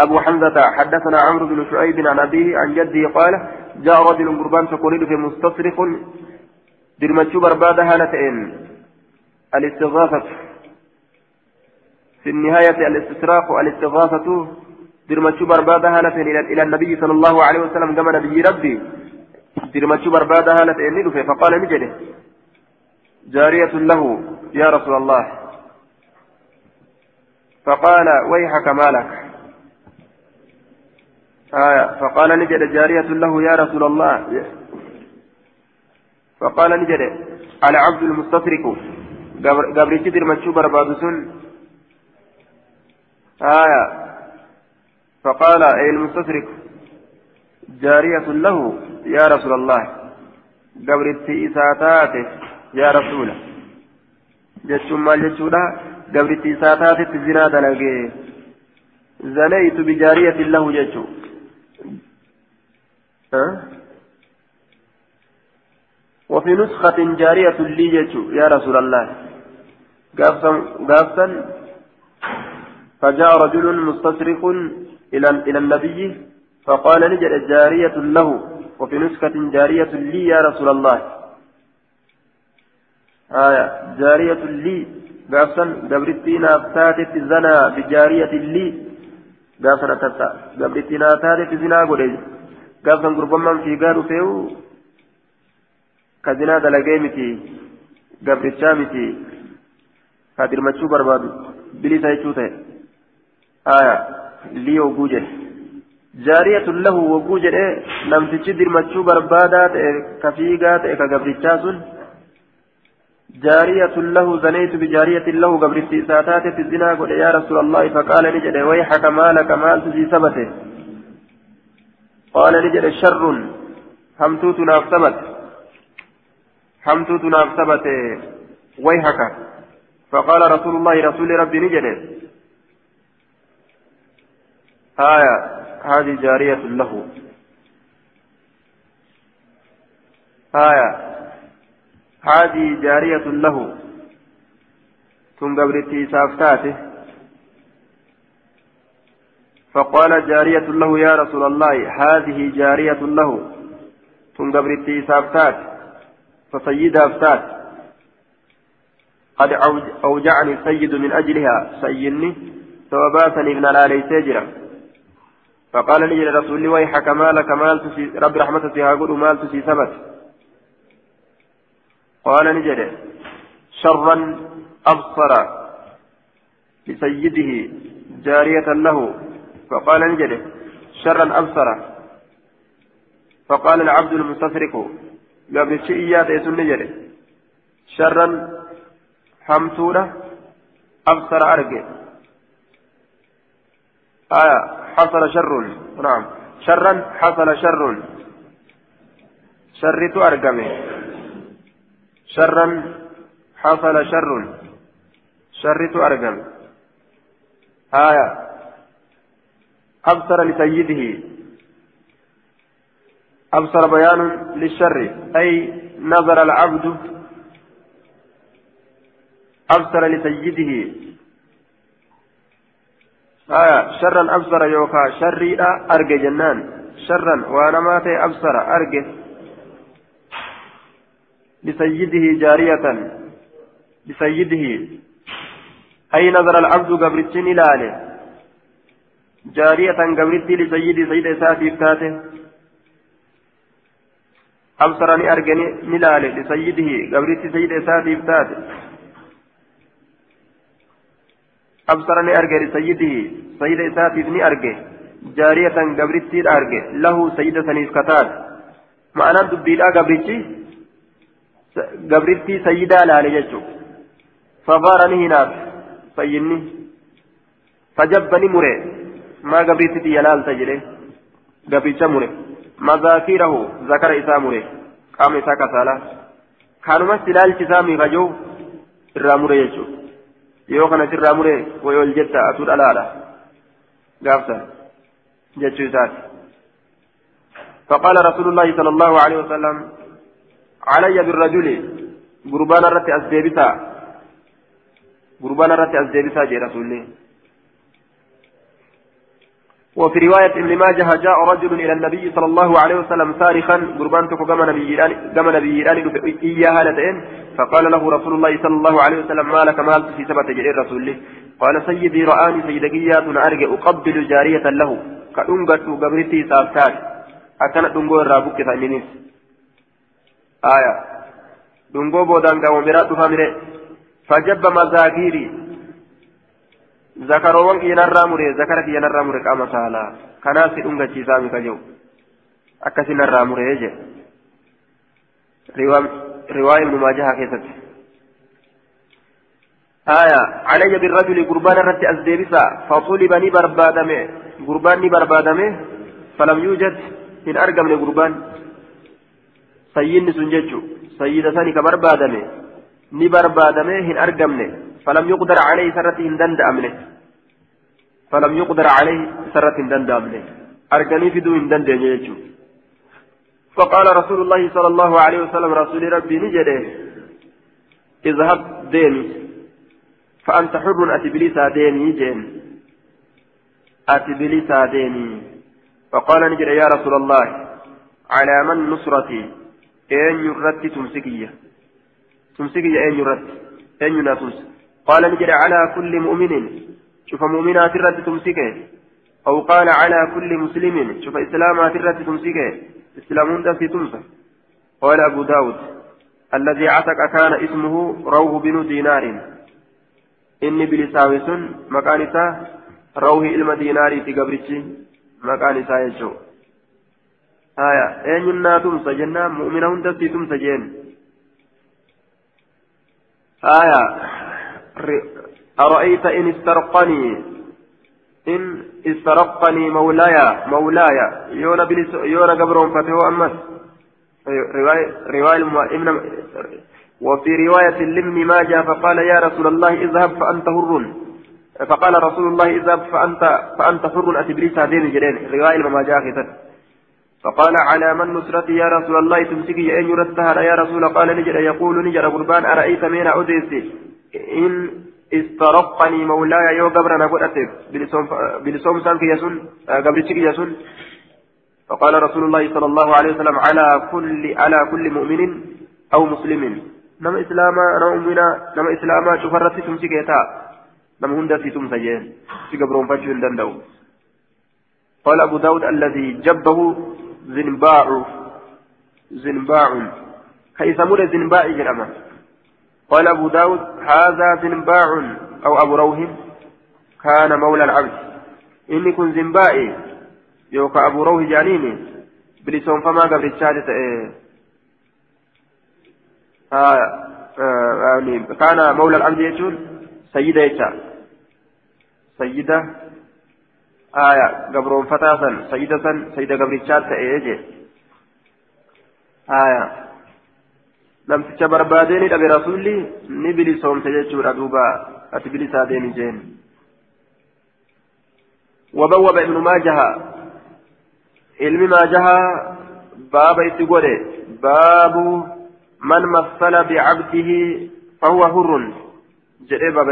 أبو حمزة حدثنا عمرو بن شعيب عن أبيه عن جده قال جاء رجل قربان تقول في مستصرخ درمتشو بربادة هالتين الاستغاثة في النهاية الاستسراق الاستغاثة درمتشو بربادة هالتين إلى النبي صلى الله عليه وسلم كما نبي ربي درمتشو بربادة هالتين فقال نجده جارية له يا رسول الله فقال ويحك مالك آية فقال نجد جارية له يا رسول الله فقال نجد على عبد المستطرق قبل تدر مشو بربادسون آية فقال أي المستطرق جارية له يا رسول الله قبل إساتاته yaa rasuula jechuun maal jechuudha gabritti isaa taatetti zinaa dalagee zanaytu bijaariyatin lahu jechuu وفي نسخة جارية لي يا رسول الله. قافا فجاء رجل مستصرخ إلى إلى النبي فقال نجد جارية له وفي نسخة جارية لي يا رسول الله. آية جارية لي. قافسا قبرتينا تاتت زنا بجارية لي. قافسا تتا قبرتينا تاتت زنا قولي. قافسا قربما في قارو فيو كزنا دلقي متي قبرتشا متي كادر مچو بربادو بلي سايچو تي آية لي وقوجه جارية له وقوجه نمتشي در مچو بربادا كفيقا كقبرتشا سن جارية له زنيت بجارية له قبل استئساتات في الزنا قل يا رسول الله فقال نجد ويحك مالك مال تجي ثبته قال نجد شر همتوت نافسبت همتوت نافسبت ويحك فقال رسول الله رسول ربي نجد آية هذه جارية له. آية هذه جارية له. ثم قبرتي سافتاته. فقال جارية له يا رسول الله هذه جارية له. ثم قبرتي سافتات فسيد أفتات قد أوجعني السيد من أجلها سيدني ثوباتني ابن الآلي سجرا فقال لي لرسول الله ويحك مالك مال رب رحمته هاقول مال تسي ثبت قال نجد شرا أبصر لسيده جارية له. فقال نجد شرا أبصر. فقال العبد المستسرق قبل الشيئيات يسن نجد شرا حمتونة أبصر أرجع آية حصل شر نعم شرا حصل شر شرت أرقمه شرا حصل شر شرت أرقم آية أبصر لسيده أبصر بيان للشر أي نظر العبد أبصر لسيده. آية شرا أبصر يوكا شري أرجى جنان. شرا وأنا ماتي أبصر أرجى لسيده جارية. لسيده. أي نظر العبد قبرتين إلى جارية قبرتي لسيدي سيد إساتي فتاته أبصرني أرجني نلالي لسيده قبرتي سيد إساتي فتاته أبصرني أرجع لسيده سيد إساتي بني أرجع. جارية قبرتي أرجع. له سيد سنيف كتات معنى دبيلا قبرتي قبرتي سيدا لا لججو. فغارني هناك سيدني فجبني مري ما قبرتي يلال تجري. قبرتي مري مذاكيره ذكر إسا مري قام إسا كسالة كانوا سلال كسامي غجو الراموري يجو. sirraa muree way ol jetta atuu dhalaadha gaafsan jechuu isaati فقال رسول الله صلى الله عليه وسلم علي بالرجل. قربان الرت أزديبتا. قربان الرت أزديبتا جي رسول الله وفي رواية ابن ماجه جاء رجل إلى النبي صلى الله عليه وسلم صارخا قربان تكو نبي إياها لتئن فقال له رسول الله صلى الله عليه وسلم ما لك مال في سبت جئ الرسول قال سيدي رآني سيدقيات أرجع أقبل جارية له. كأنقت قبرتي سافتات أكنت دنقو الرابك ثانينيس آية. دنقو بودان قومرات فامره فجب مزاكيري. Zakaroowwan kiyyanarraa mure zakara kiyyanarraa mure qaama saalaa kanaaf si dhungachiisaa mika jiru akkasinarraa mure je riwaa ibnu maajahaa keessatti آية علي بالرجل قربان الرت أزديبسا فطلب ني بربادمه قربان ني بربادمه فلم يوجد من أرقم قربان سيين سنججو سيدة ثاني كبربادمه ني بربادمه هن أرقمنه فلم يقدر عليه سرة هندند أمنه فلم يقدر عليه سرة هندند أمنه أرقني في دو هندند يجو فقال رسول الله صلى الله عليه وسلم رسول ربي نجده اذهب ديني فأنت حر أتبليسا ديني جين أتبليسا ديني فقال نجد يا رسول الله على من نصرتي أين يرت تمسكية تمسكية أين يرت أين ينافس قال نجد على كل مؤمن شوف مؤمنات الرد تمسكه أو قال على كل مسلم شوف إسلامات الرد تمسكه إسلامون في تمسك قال أبو داود الذي عتق كان اسمه روح بن دينار إني بلساوس مكانسا روح إلما ديناري في قبرتي مكانسا يجو آية أين ينا تمسى جنة مؤمنة في تمسى جن آية. أرأيت إن استرقني؟ إن استرقني مولاي مولاي. يونا بلس يونا قبرهم فتهو أمس. رواية رواية ابن وفي رواية لابن ماجه فقال يا رسول الله اذهب فأنت حر. فقال رسول الله اذهب فأنت فأنت حر. أتبليس هذين جرين رواية الماجه فقال على من نصرتي يا رسول الله؟ تمسكي أن يردها يا رسول. قال نجر. يقول نجر. قربان. أرأيت من أديسي إن استرقني مولاي يو قبرنا. قلت بلسوم سانك يسون قبرتك يسون فقال رسول الله صلى الله عليه وسلم على كل على كل مؤمن أو مسلم. نما إسلاما نؤمنا نما إسلاما شفرت تمسك يتا نما هند في تمسجين في قبرهم فجر دندو. قال أبو داود الذي جبه زنباع زنباع كيف مر زنباع جرأمه قال أبو داود هذا زنباع أو أبو روح كان مولى العبد إني كن زنبائي يوكا أبو روح جانيني بلسون فما قبل الشهادة إيه آه آه يعني كان مولى العبد يجون سيدة يجا سيدة آية قبرون فتاة سيدة سيدة الشهادة إيه آية. namticha barbaadee ni dhabe rasuulli ni bilisoomte jechuudha duuba ati bilisaa deemi وبوب ابن ماجه علم ماجه باب اتقول باب من مثل بعبده فهو حر. جئ باب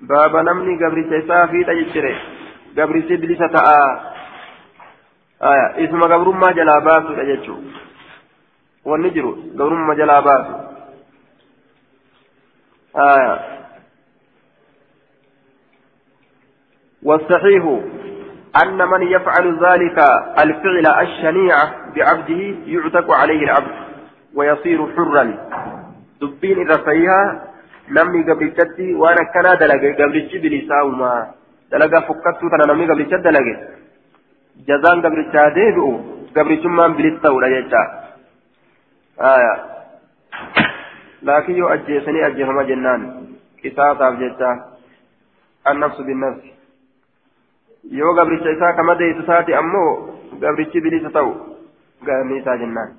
baaba namni gabrisa isaa fiidha jechire gabrisi bilisa ta'a isuma gabrummaa jalaa baasudha jechuu wanni jiru gabrummaa jalaa baasu والصحيح أن من يفعل ذلك الفعل الشنيع بعبده يعتق عليه العبد ويصير حرا دبين الرفيها دلقي قبل جبلي ساوما دلقا فكتو تنا نمي قبل تت دلقي جزان قبل تاديبئو قبل جمان بلستو لا يجا آية لكن يو أجيسني أجيهما جنان قصاصا جتا النفس بالنفس yoo gabricha isaa kama deessu taate ammoo gabrichi bilisa ta'u gaarni isaa jennaan.